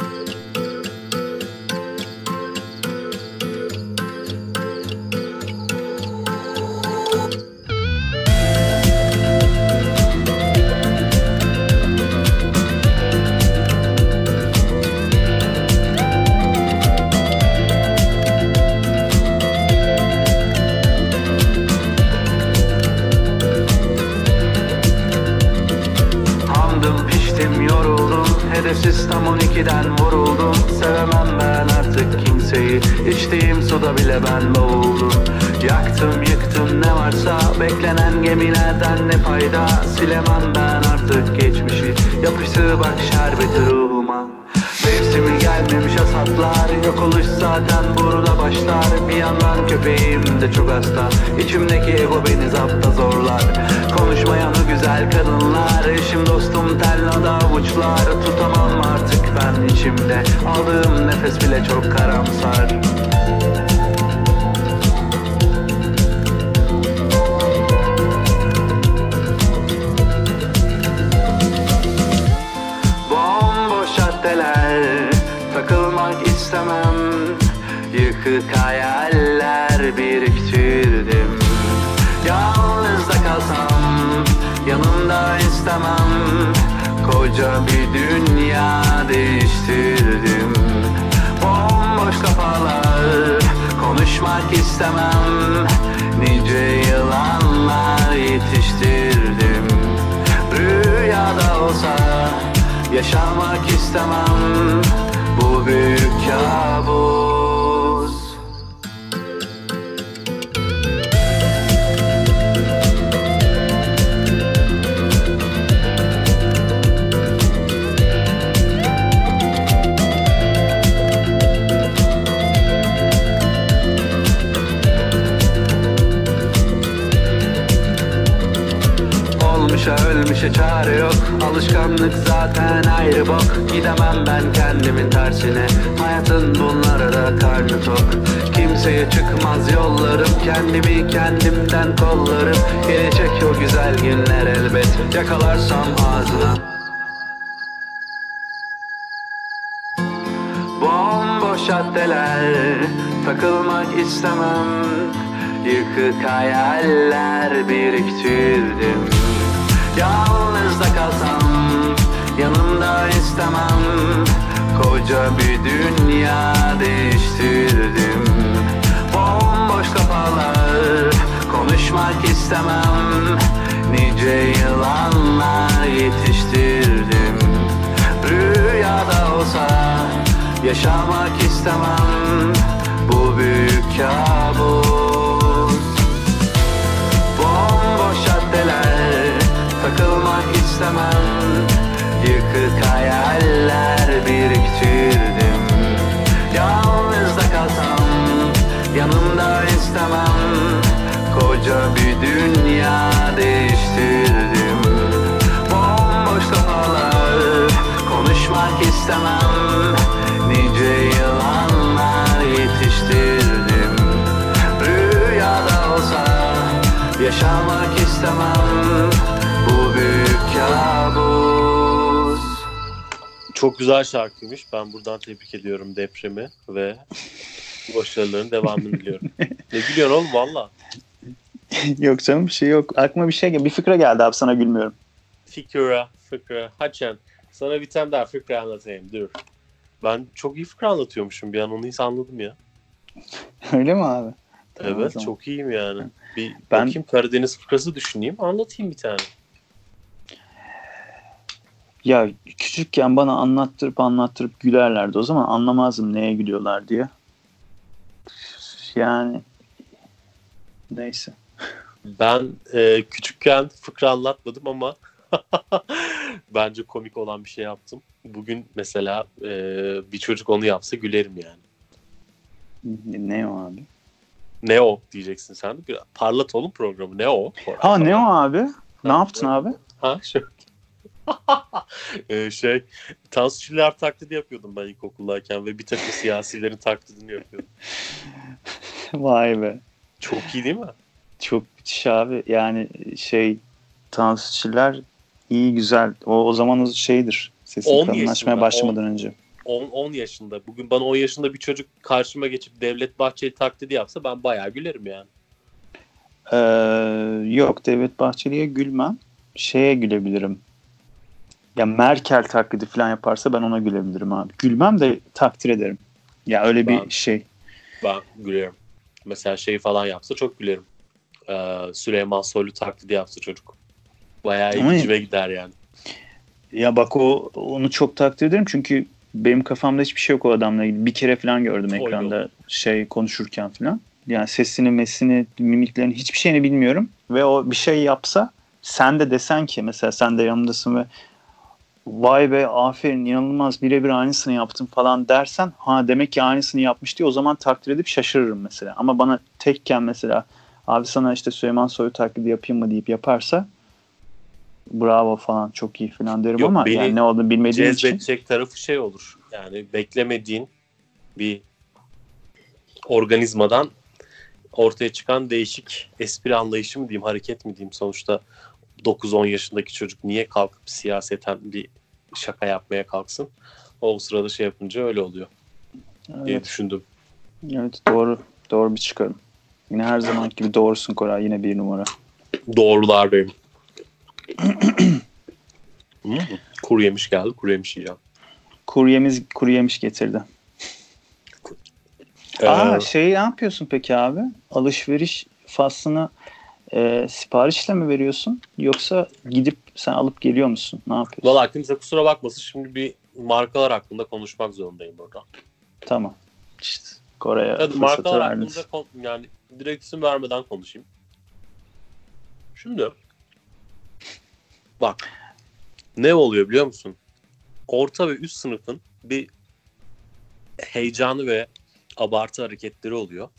Yıkık hayaller biriktirdim. Yalnız da kalsam Yanımda istemem. Koca bir dünya değiştirdim. Bomboş kafalar Konuşmak istemem. Nice yılanlar yetiştirdim. Rüyada olsa Yaşamak istemem. Bu büyük kabus Ölmüşe çare yok. Alışkanlık zaten ayrı bok. Gidemem ben kendimin tersine. Hayatın bunlara da karnı tok. Kimseye çıkmaz yollarım. Kendimi kendimden kollarım. Gelecek o güzel günler elbet. Yakalarsam ağzına. Bomboş caddeler. Takılmak istemem. Yıkık hayaller biriktirdim Yalnız da kalsam Yanımda istemem. Koca bir dünya değiştirdim. Bomboş kafalar Konuşmak istemem. Nice yılanlar yetiştirdim. Rüyada olsa Yaşamak istemem. Bu büyük kabus hayaller biriktirdim. Yalnız da kalsam Yanımda istemem. Koca bir dünya değiştirdim. Bomboş kafalar Konuşmak istemem Çok güzel şarkıymış. Ben buradan tebrik ediyorum depremi ve başarıların devamını diliyorum. (laughs) ne gülüyorsun oğlum valla. yok canım bir şey yok. Aklıma bir şey gel. Bir fikre geldi abi sana gülmüyorum. Fikra, fıkra. Haçen. Sana bir tane daha fıkra anlatayım. Dur. Ben çok iyi fıkra anlatıyormuşum. Bir an onu hiç anladım ya. (laughs) Öyle mi abi? Tamam evet çok iyiyim yani. Bir Ben- bakayım Karadeniz fıkrası düşüneyim. Anlatayım bir tane. Ya küçükken bana anlattırıp anlattırıp gülerlerdi. O zaman anlamazdım neye gülüyorlar diye. Yani neyse. Ben e, küçükken fıkra anlatmadım ama (laughs) bence komik olan bir şey yaptım. Bugün mesela e, bir çocuk onu yapsa gülerim yani. Ne, o abi? Ne o diyeceksin sen. Bir parlat oğlum programı. Ne o? Ha ne o abi? Ne yaptın abi? Ha şöyle. (laughs) Ee, şey Tansu Çiller taklidi yapıyordum ben ilkokuldayken ve bir takım siyasilerin taklidini yapıyordum. (laughs) Vay be. Çok iyi değil mi? Çok müthiş abi. Yani şey Tansu Çiller iyi güzel. O, o zaman şeydir. 10 Sesi yaşında, kalınlaşmaya başlamadan önce. 10, 10 yaşında. Bugün bana 10 yaşında bir çocuk karşıma geçip Devlet Bahçeli taklidi yapsa ben bayağı gülerim yani. Ee, yok Devlet Bahçeli'ye gülmem. Şeye gülebilirim. Ya Merkel taklidi falan yaparsa ben ona gülebilirim abi. Gülmem de takdir ederim. Ya öyle bir Ben- şey. Ben gülerim. Mesela şey falan yapsa çok gülerim. Ee, Süleyman Soylu taklidi yapsa çocuk. Bayağı ilgime gider yani. Ya bak o onu çok takdir ederim çünkü benim kafamda hiçbir şey yok o adamla ilgili. Bir kere falan gördüm Oy ekranda şey konuşurken falan. Yani sesini, mesini, mimiklerini hiçbir şeyini bilmiyorum. Ve o bir şey yapsa sen de desen ki mesela sen de yanımdasın ve vay be aferin inanılmaz birebir aynısını yaptım falan dersen ha demek ki aynısını yapmış diye o zaman takdir edip şaşırırım mesela. Ama bana tekken mesela abi sana işte Süleyman Soylu taklidi yapayım mı deyip yaparsa bravo falan çok iyi falan derim Yok, ama yani ne olduğunu bilmediğim için Cezbedecek tarafı şey olur. Yani beklemediğin bir organizmadan ortaya çıkan değişik espri anlayışı mı diyeyim, hareket mi diyeyim. Sonuçta 9-10 yaşındaki çocuk niye kalkıp siyaseten bir şaka yapmaya kalksın? O sırada şey yapınca öyle oluyor diye evet, düşündüm. evet doğru doğru bir çıkarım. Yine her zaman gibi doğrusun Koray yine bir numara. Doğrular benim. Hmm, Kuru yemiş geldi. Kuru yemiş yiyeceğim. Kuru yemiş, kuru yemiş getirdi. Ee, Aa şey ne yapıyorsun peki abi? Alışveriş faslına e, siparişle mi veriyorsun? Yoksa gidip sen alıp geliyor musun? Ne yapıyorsun? Valla kimse kusura bakmasın. Şimdi bir markalar hakkında konuşmak zorundayım burada. Tamam. İşte Kore'ye Evet, markalar verdiniz. hakkında kon- yani direkt isim vermeden konuşayım. Şimdi bak ne oluyor biliyor musun? Orta ve üst sınıfın bir heyecanı ve abartı hareketleri oluyor.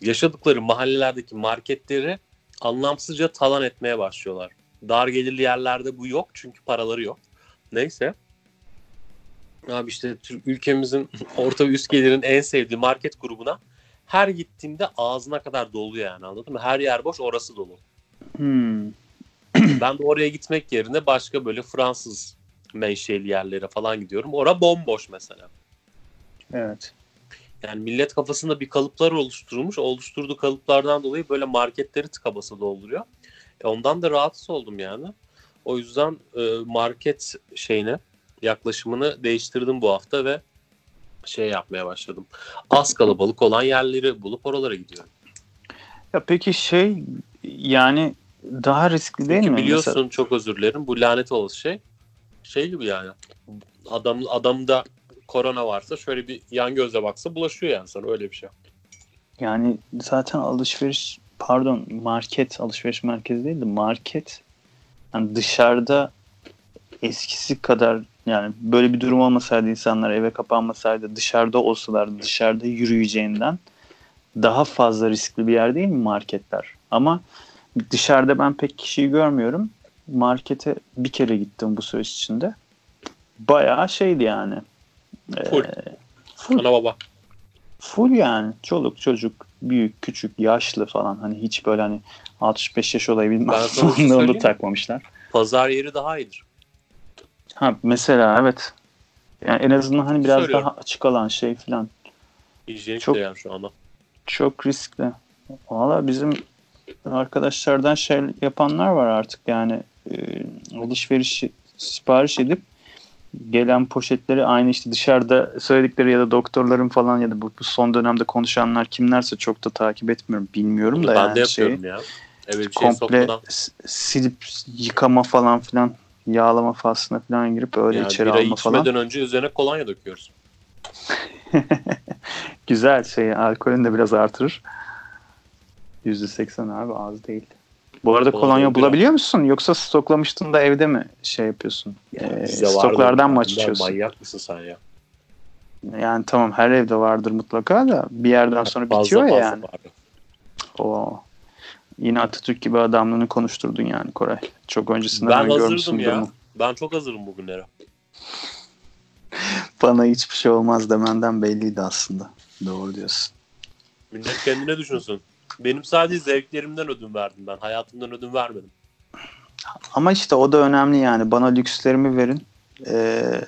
Yaşadıkları mahallelerdeki marketleri anlamsızca talan etmeye başlıyorlar. Dar gelirli yerlerde bu yok çünkü paraları yok. Neyse. Abi işte Türk ülkemizin (laughs) orta ve üst gelirin en sevdiği market grubuna her gittiğimde ağzına kadar dolu yani anladın mı? Her yer boş orası dolu. Hmm. Ben de oraya gitmek yerine başka böyle Fransız menşeli yerlere falan gidiyorum. Ora bomboş mesela. Evet. Yani millet kafasında bir kalıplar oluşturulmuş. Oluşturduğu kalıplardan dolayı böyle marketleri tıka basa dolduruyor. E ondan da rahatsız oldum yani. O yüzden e, market şeyine yaklaşımını değiştirdim bu hafta ve şey yapmaya başladım. Az kalabalık olan yerleri bulup oralara gidiyorum. Ya peki şey yani daha riskli değil Çünkü mi? biliyorsun Mesela- çok özür dilerim. Bu lanet olası şey şey gibi yani. Adam adamda korona varsa şöyle bir yan gözle baksa bulaşıyor yani sana öyle bir şey. Yani zaten alışveriş pardon market alışveriş merkezi değil de market yani dışarıda eskisi kadar yani böyle bir durum olmasaydı insanlar eve kapanmasaydı dışarıda olsalar dışarıda yürüyeceğinden daha fazla riskli bir yer değil mi marketler? Ama dışarıda ben pek kişiyi görmüyorum. Markete bir kere gittim bu süreç içinde. Bayağı şeydi yani. Full. Ee, full. Ana baba. Full yani. Çoluk çocuk, büyük, küçük, yaşlı falan. Hani hiç böyle hani 65 yaş olayı bilmem. Onu takmamışlar. Pazar yeri daha iyidir. Ha mesela evet. Yani en azından hani biraz Söylüyorum. daha açık alan şey falan. Hijyenik Çok- de yani şu anda. Çok riskli. Valla bizim arkadaşlardan şey yapanlar var artık yani e, alışveriş sipariş edip gelen poşetleri aynı işte dışarıda söyledikleri ya da doktorların falan ya da bu, bu son dönemde konuşanlar kimlerse çok da takip etmiyorum bilmiyorum da ben yani de şey yapıyorum ya. Eve bir şey komple sokmadan. s- silip yıkama falan filan yağlama faslına falan girip öyle Yani içeri alma falan. içmeden önce üzerine kolonya döküyoruz. (laughs) Güzel şey alkolün de biraz artırır. %80 abi az değil. Bu arada Kolonya kolonya bulabiliyor musun? Yoksa stoklamıştın da evde mi şey yapıyorsun? Ee, Bizde vardır. stoklardan mı açıyorsun? Manyak mısın sen ya? Yani tamam her evde vardır mutlaka da bir yerden sonra Fazla bitiyor ya fazla yani. vardı. Oo. Yine Atatürk gibi adamlığını konuşturdun yani Koray. Çok öncesinden Ben hazırdım ya. durumu. Ben çok hazırım bugünlere. (laughs) Bana hiçbir şey olmaz demenden belliydi aslında. Doğru diyorsun. Millet kendine düşünsün. Benim sadece zevklerimden ödün verdim ben. Hayatımdan ödün vermedim. Ama işte o da önemli yani. Bana lükslerimi verin. Ee,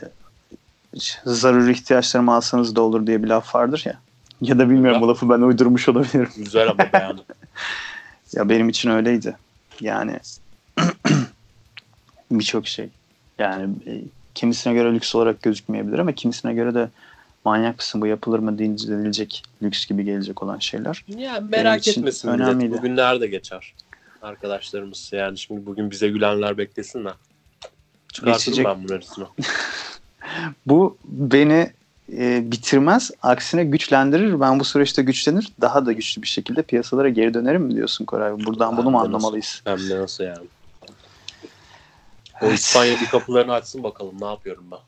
zaruri ihtiyaçlarımı alsanız da olur diye bir laf vardır ya. Ya da bilmiyorum bu lafı ben uydurmuş olabilirim. Güzel ama yani. (laughs) Ya benim için öyleydi. Yani (clears throat) birçok şey. Yani e, kimisine göre lüks olarak gözükmeyebilir ama kimisine göre de manyak mısın bu yapılır mı denilecek lüks gibi gelecek olan şeyler. Ya Benim merak etmesin önemliydi. millet. Bugünler de geçer. Arkadaşlarımız yani şimdi bugün bize gülenler beklesin de. Çıkartırım Geçecek. ben bunun. (laughs) Bu beni e, bitirmez. Aksine güçlendirir. Ben bu süreçte güçlenir. Daha da güçlü bir şekilde piyasalara geri dönerim mi diyorsun Koray? Buradan bunu mu anlamalıyız? Nasıl, hem de nasıl yani. O Evet. İspanya bir kapılarını açsın bakalım ne yapıyorum ben.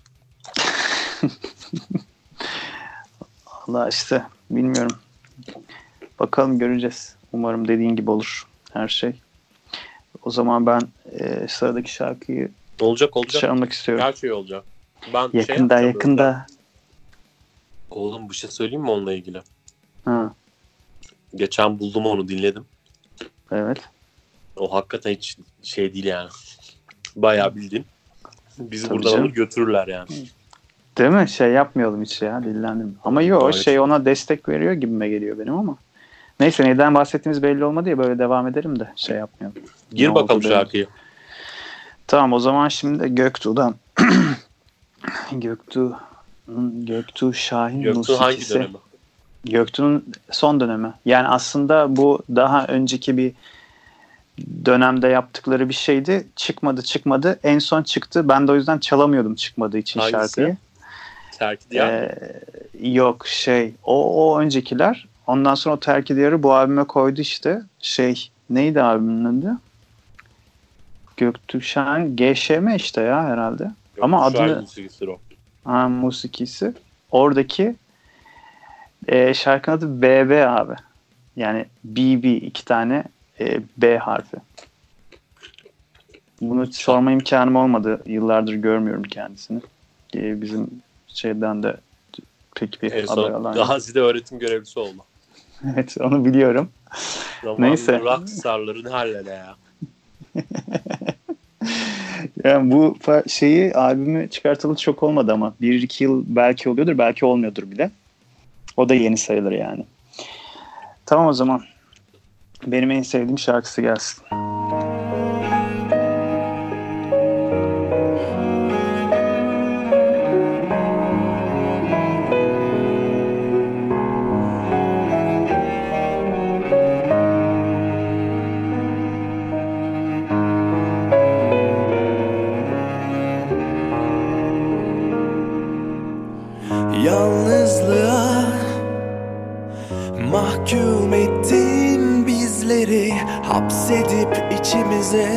(laughs) Allah işte bilmiyorum. Bakalım göreceğiz. Umarım dediğin gibi olur her şey. O zaman ben e, sıradaki şarkıyı Olacak olacak. çalmak istiyorum. Her şey olacak. Ben şey Yakında yapacağım yakında. böyle. Oğlum bir şey söyleyeyim mi onunla ilgili? Ha, Geçen buldum onu dinledim. evet. O hakikaten hiç şey değil yani. (laughs) Bayağı bildiğin. Bizi Tabii buradan canım. alır götürürler yani. Değil mi? Şey yapmayalım hiç ya dillendim. Ama yok Evet. şey ona destek veriyor gibime geliyor benim ama. Neyse neden bahsettiğimiz belli olmadı ya böyle devam edelim de şey yapmayalım. Gir Ne bakalım şarkıyı. Tamam o zaman şimdi Göktuğ'dan (clears throat) Göktuğ Göktuğ Şahin Göktuğ hangi musikisi. dönemi? Göktuğ'un son dönemi. Yani aslında bu daha önceki bir dönemde yaptıkları bir şeydi. Çıkmadı çıkmadı. En son çıktı. Ben de o yüzden çalamıyordum çıkmadığı için Hangisi? şarkıyı. Terk diye. Ee, yok şey o, o öncekiler. Ondan sonra o terk diyarı bu albüme koydu işte. Şey neydi albümün adı? Göktürkşen GŞM işte ya herhalde. ama adını- o. Ha, musikisi. Oradaki e, şarkının adı BB abi. Yani BB iki tane e, B harfi. Bunu sorma imkanım olmadı. Yıllardır görmüyorum kendisini. E, bizim şeyden de pek bir En son alan. Gazi'de öğretim görevlisi olma. (laughs) Evet onu biliyorum. Zamanında Neyse. Rockstar'ların hallede ya. (laughs) Yani bu şeyi albümü çıkartılı çok olmadı ama bir iki yıl belki oluyordur belki olmuyordur bile. O da yeni sayılır yani. Tamam o zaman. Benim en sevdiğim şarkısı gelsin. İçimize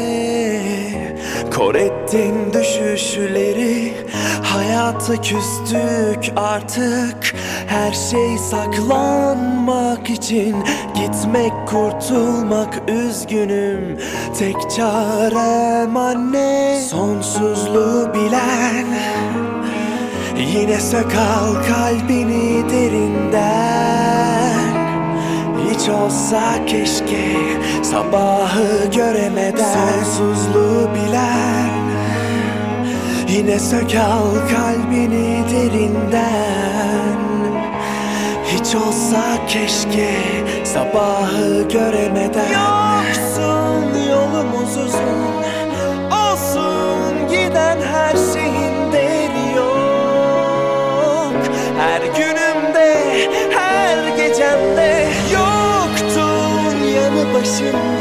Kor ettin düşüşleri Hayata küstük artık. Her şey saklanmak için Gitmek kurtulmak üzgünüm. Tek çarem anne Sonsuzluğu bilen. Yine sakal kalbini derinden. Hiç olsa keşke sabahı göremeden Sonsuzluğu bilen Yine sökal kalbini derinden. Hiç olsa keşke sabahı göremeden. Yoksun yolumuz uzun yanı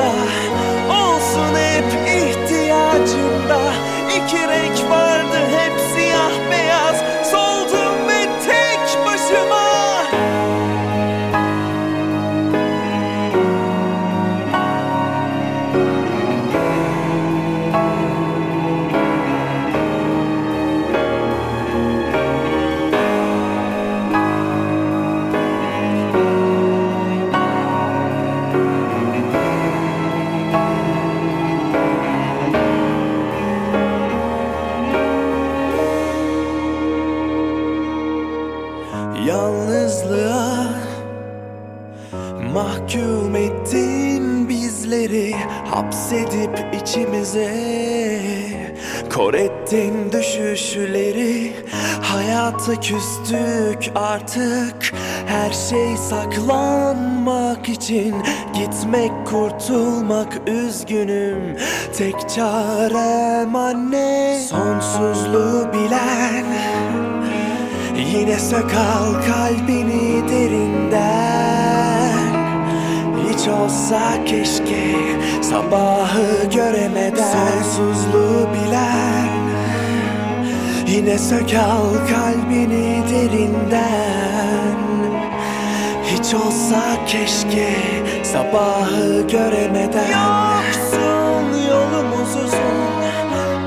Hayata küstük artık Her şey saklanmak için. Gitmek kurtulmak üzgünüm. Tek çarem anne. Sonsuzluğu bilen. Yine sakal kalbini derinden. Hiç olsa keşke sabahı göremeden. Sonsuzluğu bilen Yine sök al kalbini derinden. Hiç olsa keşke sabahı göremeden. Yoksun yolumuz uzun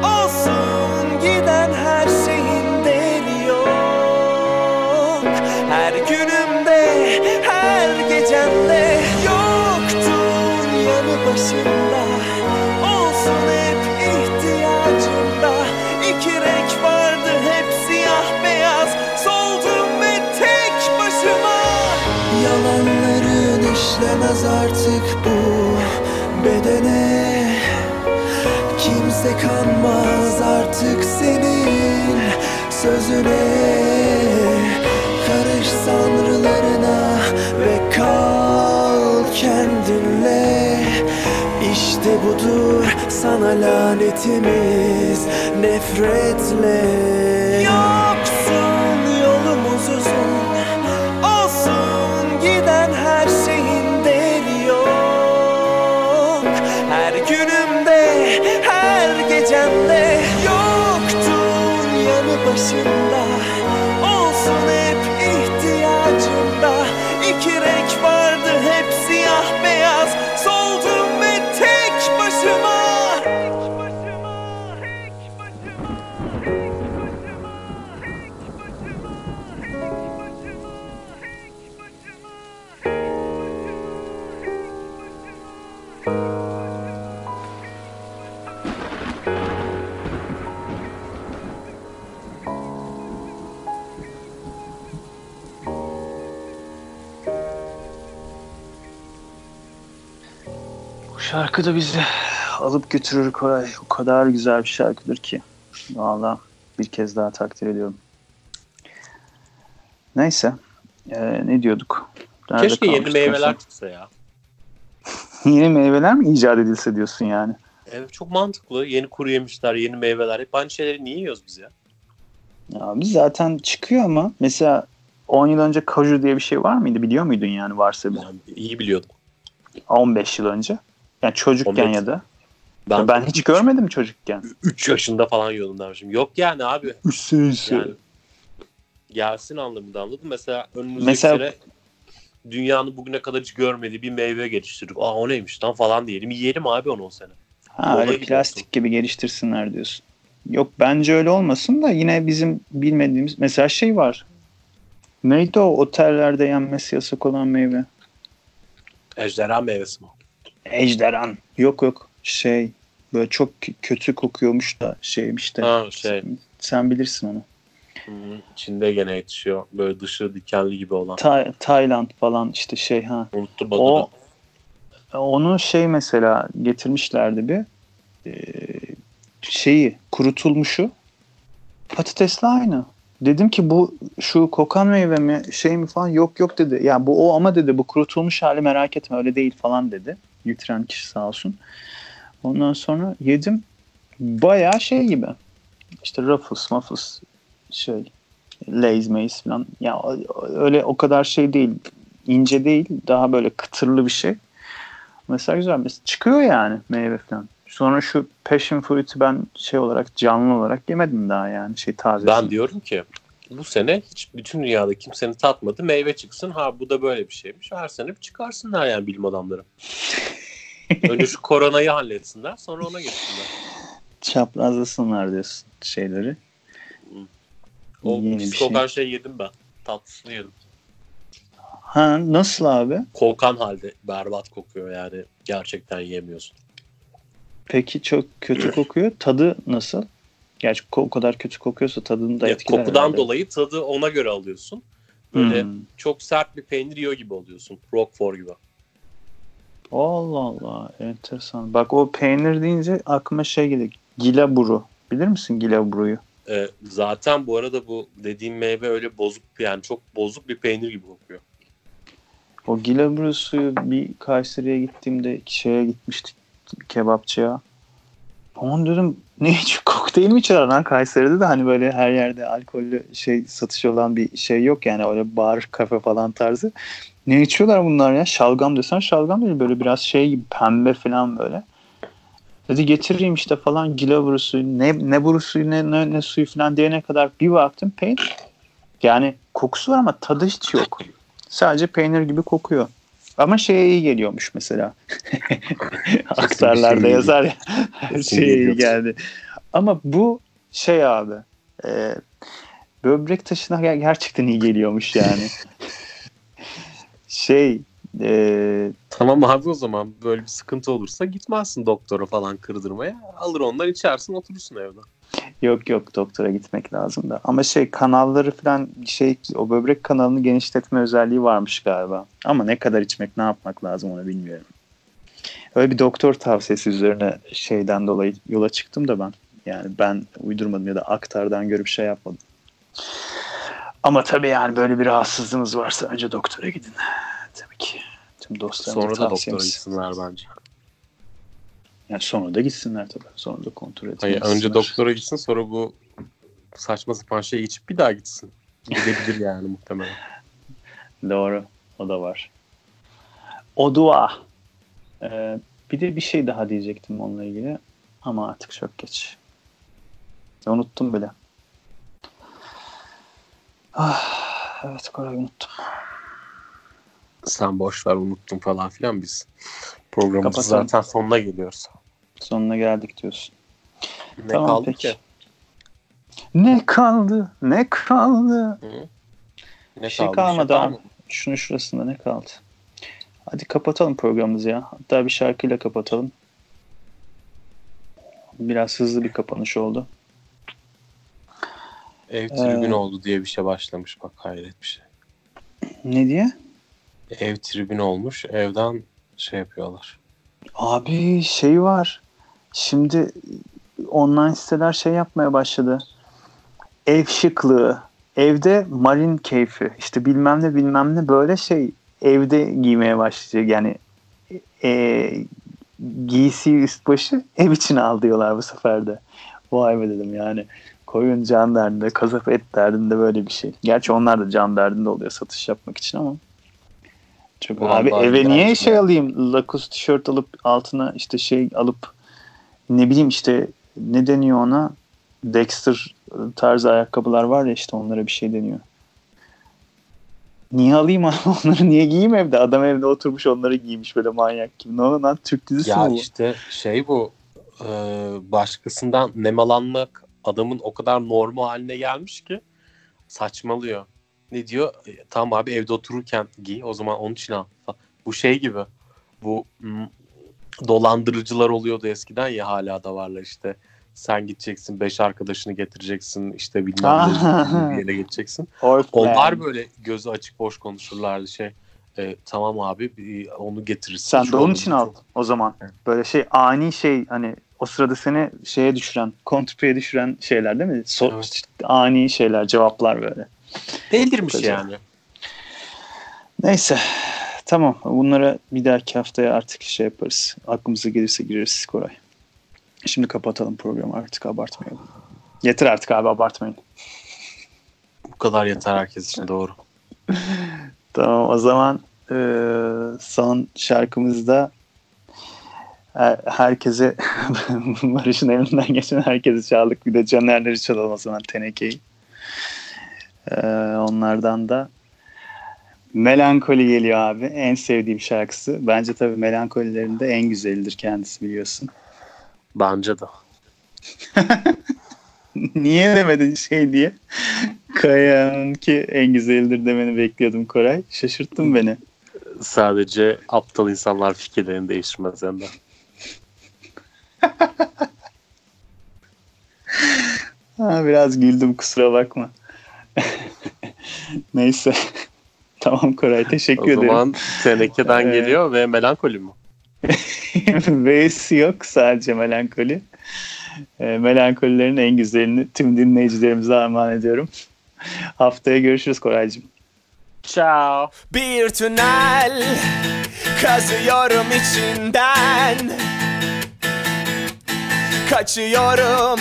Olsun giden her şeyin değeri yok. Her günümde, her gecemde Yoktun yanı başımda İşlemez artık bu bedene. Kimse kanmaz artık senin sözüne. Karış sanrılarına ve kal kendinle. İşte budur sana lanetimiz nefretle. Yoksun şarkı da bizi alıp götürür Koray. O kadar güzel bir şarkıdır ki. Valla bir kez daha takdir ediyorum. Neyse. Ee, ne diyorduk? Nerede Keşke yeni meyveler çıksa ya. (laughs) Yeni meyveler mi icat edilse diyorsun yani? Evet çok mantıklı. Yeni kuru yemişler, yeni meyveler. Hep aynı şeyleri niye yiyoruz biz ya? Ya biz zaten çıkıyor ama mesela 10 yıl önce kaju diye bir şey var mıydı? Biliyor muydun yani varsa bir? Yani iyi biliyordum. 15 yıl önce. Yani çocukken 15. ya da. Ben, Ben, hiç görmedim çocukken. 3 yaşında falan yiyordum dermişim. Yok yani abi. 3 senesi. Yani gelsin anlamında anladın. Mesela önümüzdeki Mesela- sene dünyanın bugüne kadar hiç görmediği bir meyve geliştirip aa o neymiş lan falan diyelim. Yiyelim abi onu o sene. Ha Moda öyle gibi plastik olsun. gibi geliştirsinler diyorsun. Yok bence öyle olmasın da yine bizim bilmediğimiz mesela şey var. Neydi o otellerde yenmesi yasak olan meyve? Ejderha meyvesi mi? Ejderhan. Yok yok şey böyle çok kötü kokuyormuş da şeymiş de. Ha şey. Sen bilirsin onu. Hı, içinde gene yetişiyor. Böyle dışı dikenli gibi olan. Ta- Tayland falan işte şey ha. Unuttum adını. O onu şey mesela getirmişlerdi bir Ee, şeyi kurutulmuşu patatesle aynı. Dedim ki bu şu kokan meyve mi şey mi falan yok yok dedi. Ya bu o ama dedi bu kurutulmuş hali merak etme öyle değil falan dedi. Getiren kişi sağ olsun. Ondan sonra yedim bayağı şey gibi. İşte Ruffles, Muffles şey Lay's Mays falan. Ya öyle o kadar şey değil. ince değil. Daha böyle kıtırlı bir şey. Mesela güzel. Mesela çıkıyor yani meyve falan. Sonra şu passion fruit'i ben şey olarak canlı olarak yemedim daha yani şey taze. Ben diyorum ki bu sene hiç bütün dünyada kimsenin tatmadı meyve çıksın. Ha bu da böyle bir şeymiş. Her sene bir çıkarsınlar yani bilim adamları. (laughs) Önce şu koronayı halletsinler sonra ona geçsinler. Çaprazlasınlar diyorsun şeyleri. O Yeni bir şey. şey yedim ben. Tatlısını yedim. Ha nasıl abi? Kokan halde berbat kokuyor yani. Gerçekten yemiyorsun. Peki çok kötü kokuyor. Tadı nasıl? Gerçi o kadar kötü kokuyorsa tadını da Ya, etkiler kokudan herhalde. dolayı tadı ona göre alıyorsun. Böyle Hmm. çok sert bir peynir yiyor gibi oluyorsun. Roquefort gibi. Allah Allah enteresan. Bak o peynir deyince aklıma şey geliyor. Gilaburu. Bilir misin gilaburuyu? Ee, zaten bu arada bu dediğim meyve öyle bozuk yani çok bozuk bir peynir gibi kokuyor. O gilaburu suyu bir Kayseri'ye gittiğimde şeye gitmiştik kebapçıya. Aman dedim ne içiyor? (laughs) Kokteyl mi içiyorlar lan Kayseri'de de hani böyle her yerde alkollü şey satış olan bir şey yok yani öyle bar kafe falan tarzı. Ne içiyorlar bunlar ya? Şalgam desen şalgam değil böyle biraz şey gibi pembe falan böyle. Dedi getireyim işte falan gilavuru suyu. Ne, ne buru suyu ne, ne, ne suyu falan diyene kadar bir baktım peynir. Yani kokusu var ama tadı hiç yok. Sadece peynir gibi kokuyor. Ama şeye iyi geliyormuş mesela. (laughs) (laughs) Aktarlarda yazar ya. Her (laughs) şeye iyi geldi. Ama bu şey abi. E, böbrek taşına ger- gerçekten iyi geliyormuş yani. şey e, Tamam abi o zaman böyle bir sıkıntı olursa gitmezsin doktora falan kırdırmaya. Alır ondan içersin oturursun evde. Yok yok doktora gitmek lazım da. Ama şey kanalları falan şey o böbrek kanalını genişletme özelliği varmış galiba. Ama ne kadar içmek ne yapmak lazım onu bilmiyorum. Öyle bir doktor tavsiyesi üzerine şeyden dolayı yola çıktım da ben. Yani ben uydurmadım ya da aktardan görüp şey yapmadım. Ama tabii yani böyle bir rahatsızlığınız varsa önce doktora gidin. Tabii ki. Tüm dostlarımıza Sonra da doktora gitsinler bence. Yani sonra da gitsinler tabii. Sonra da kontrol Hayır, etsinler. önce doktora gitsin sonra bu saçma sapan şey içip bir daha gitsin. Gidebilir yani muhtemelen. (laughs) Doğru. O da var. O dua. Ee, bir de bir şey daha diyecektim onunla ilgili. Ama artık çok geç. Unuttum bile. Ah, evet Koray unuttum. Sen boş ver unuttum falan filan biz. Programımızın Kapatalım. zaten sonuna geliyoruz. Sonuna geldik diyorsun. Ne Tamam, kaldı peki. ki? Ne kaldı? Ne kaldı? Ne Bir şey kaldı? kalmadı şey abi. Şunun şurasında ne kaldı? Hadi kapatalım programımızı ya. Hatta bir şarkıyla kapatalım. Biraz hızlı bir kapanış oldu. Ev tribün Ee, oldu diye bir şey başlamış bak hayret bir şey. Ne diye? Ev tribün olmuş evden şey yapıyorlar. Abi şey var. Şimdi online siteler şey yapmaya başladı. Ev şıklığı. Evde marin keyfi. işte bilmem ne bilmem ne böyle şey evde giymeye başlayacak. Yani e, giysi üst başı ev içine al diyorlar bu sefer de. Vay be dedim yani. Koyun can derdinde, kasap et derdinde böyle bir şey. Gerçi onlar da can derdinde oluyor satış yapmak için ama. Çok abi eve niye şey alayım? Lacoste tişört alıp altına işte şey alıp ne bileyim işte ne deniyor ona? Dexter tarzı ayakkabılar var ya işte onlara bir şey deniyor. Niye alayım abi (laughs) onları niye giyeyim evde? Adam evde oturmuş onları giymiş böyle manyak gibi. Ne oldu lan Türk dizisi Ya mi bu? işte şey bu e, başkasından nemalanmak adamın o kadar normal haline gelmiş ki saçmalıyor. Ne diyor? E, tamam abi evde otururken giy o zaman onun için al. Bu şey gibi bu mm, dolandırıcılar oluyordu eskiden ya hala da varlar işte. Sen gideceksin beş arkadaşını getireceksin işte bilmem ne (laughs) bir yere geçeceksin. Onlar böyle gözü açık boş konuşurlardı şey. e, tamam abi onu getirirsin. Sen Şu de onun için al o zaman. Evet. Böyle şey ani şey hani o sırada seni şeye düşüren, kontrpeye düşüren şeyler değil mi? So- Evet. Ani şeyler, cevaplar böyle. Delirmiş Koca. yani. Neyse. Tamam. Bunlara bir dahaki haftaya artık şey yaparız. Aklımıza gelirse gireriz Koray. Şimdi kapatalım programı artık abartmayalım. Yeter artık abi abartmayın. Bu kadar yeter herkes için doğru. (laughs) Tamam o zaman e, son şarkımızda her- herkese (laughs) Barış'ın elinden geçen herkese çaldık. Bir de Caner'leri çalalım o zaman Teneke'yi. E, onlardan da Melankoli geliyor abi. En sevdiğim şarkısı. Bence tabii melankolilerin de en güzelidir kendisi biliyorsun. Bence de. (laughs) Niye demedin şey diye? Kaya'nın ki en güzelidir demeni bekliyordum Koray. Şaşırttın beni. Sadece aptal insanlar fikirlerini değiştirmez hem de. (laughs) Ha, biraz güldüm kusura bakma. (laughs) Neyse. (laughs) tamam Koray O teşekkür ederim. zaman tenekeden Ee, geliyor ve melankoli mi? (laughs) V'si yok sadece melankoli. E, melankolilerin en güzelini tüm dinleyicilerimize armağan ediyorum. Haftaya görüşürüz Koraycığım. Ciao. Bir tünel kazıyorum içinden Kaçıyorum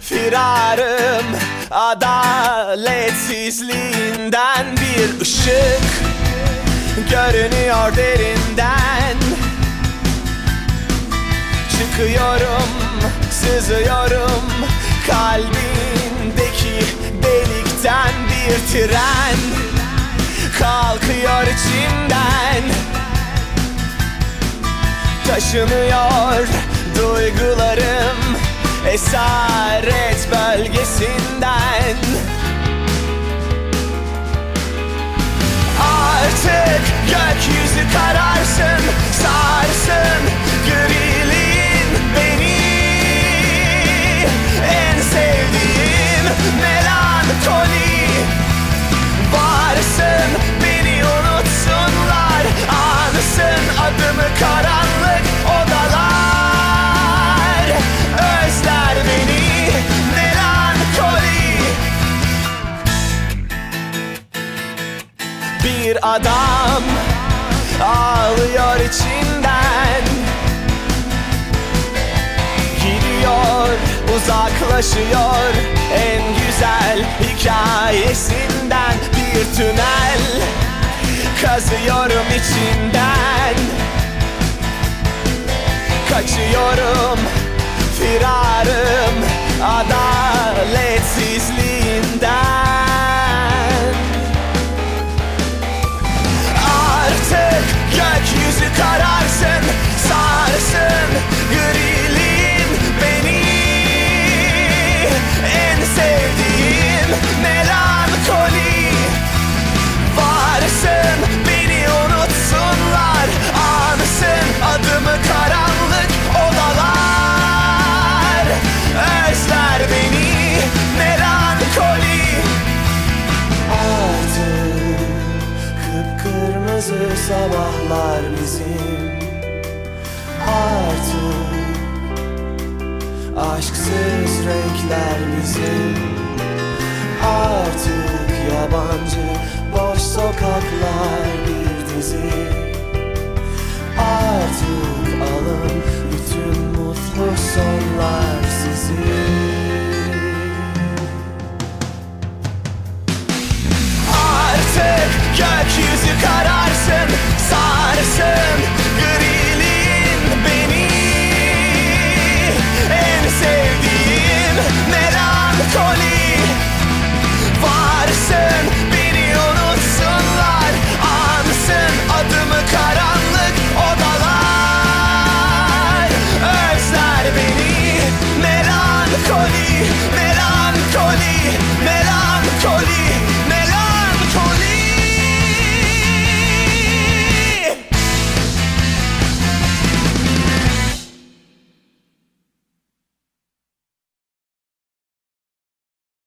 firarım adaletsizliğinden Bir ışık görünüyor derinden. Çık Akıyorum, sızıyorum Kalbindeki delikten bir tren. Kalkıyor içimden. Taşınıyor duygularım Esaret bölgesinden. Artık gökyüzü kararsın Sarsın griliğin beni. En sevdiğim melankoli. Varsın beni unutsunlar. Anısın adımı karanlık Bir adam ağlıyor içinden. Gidiyor uzaklaşıyor en güzel hikayesinden. Bir tünel kazıyorum içinden. Kaçıyorum sabahlar bizim. Artık Aşksız renkler bizim. Artık yabancı boş sokaklar bir dizi. Artık alın bütün mutlu sonlar sizin Gökyüzü kararsın, sarsın.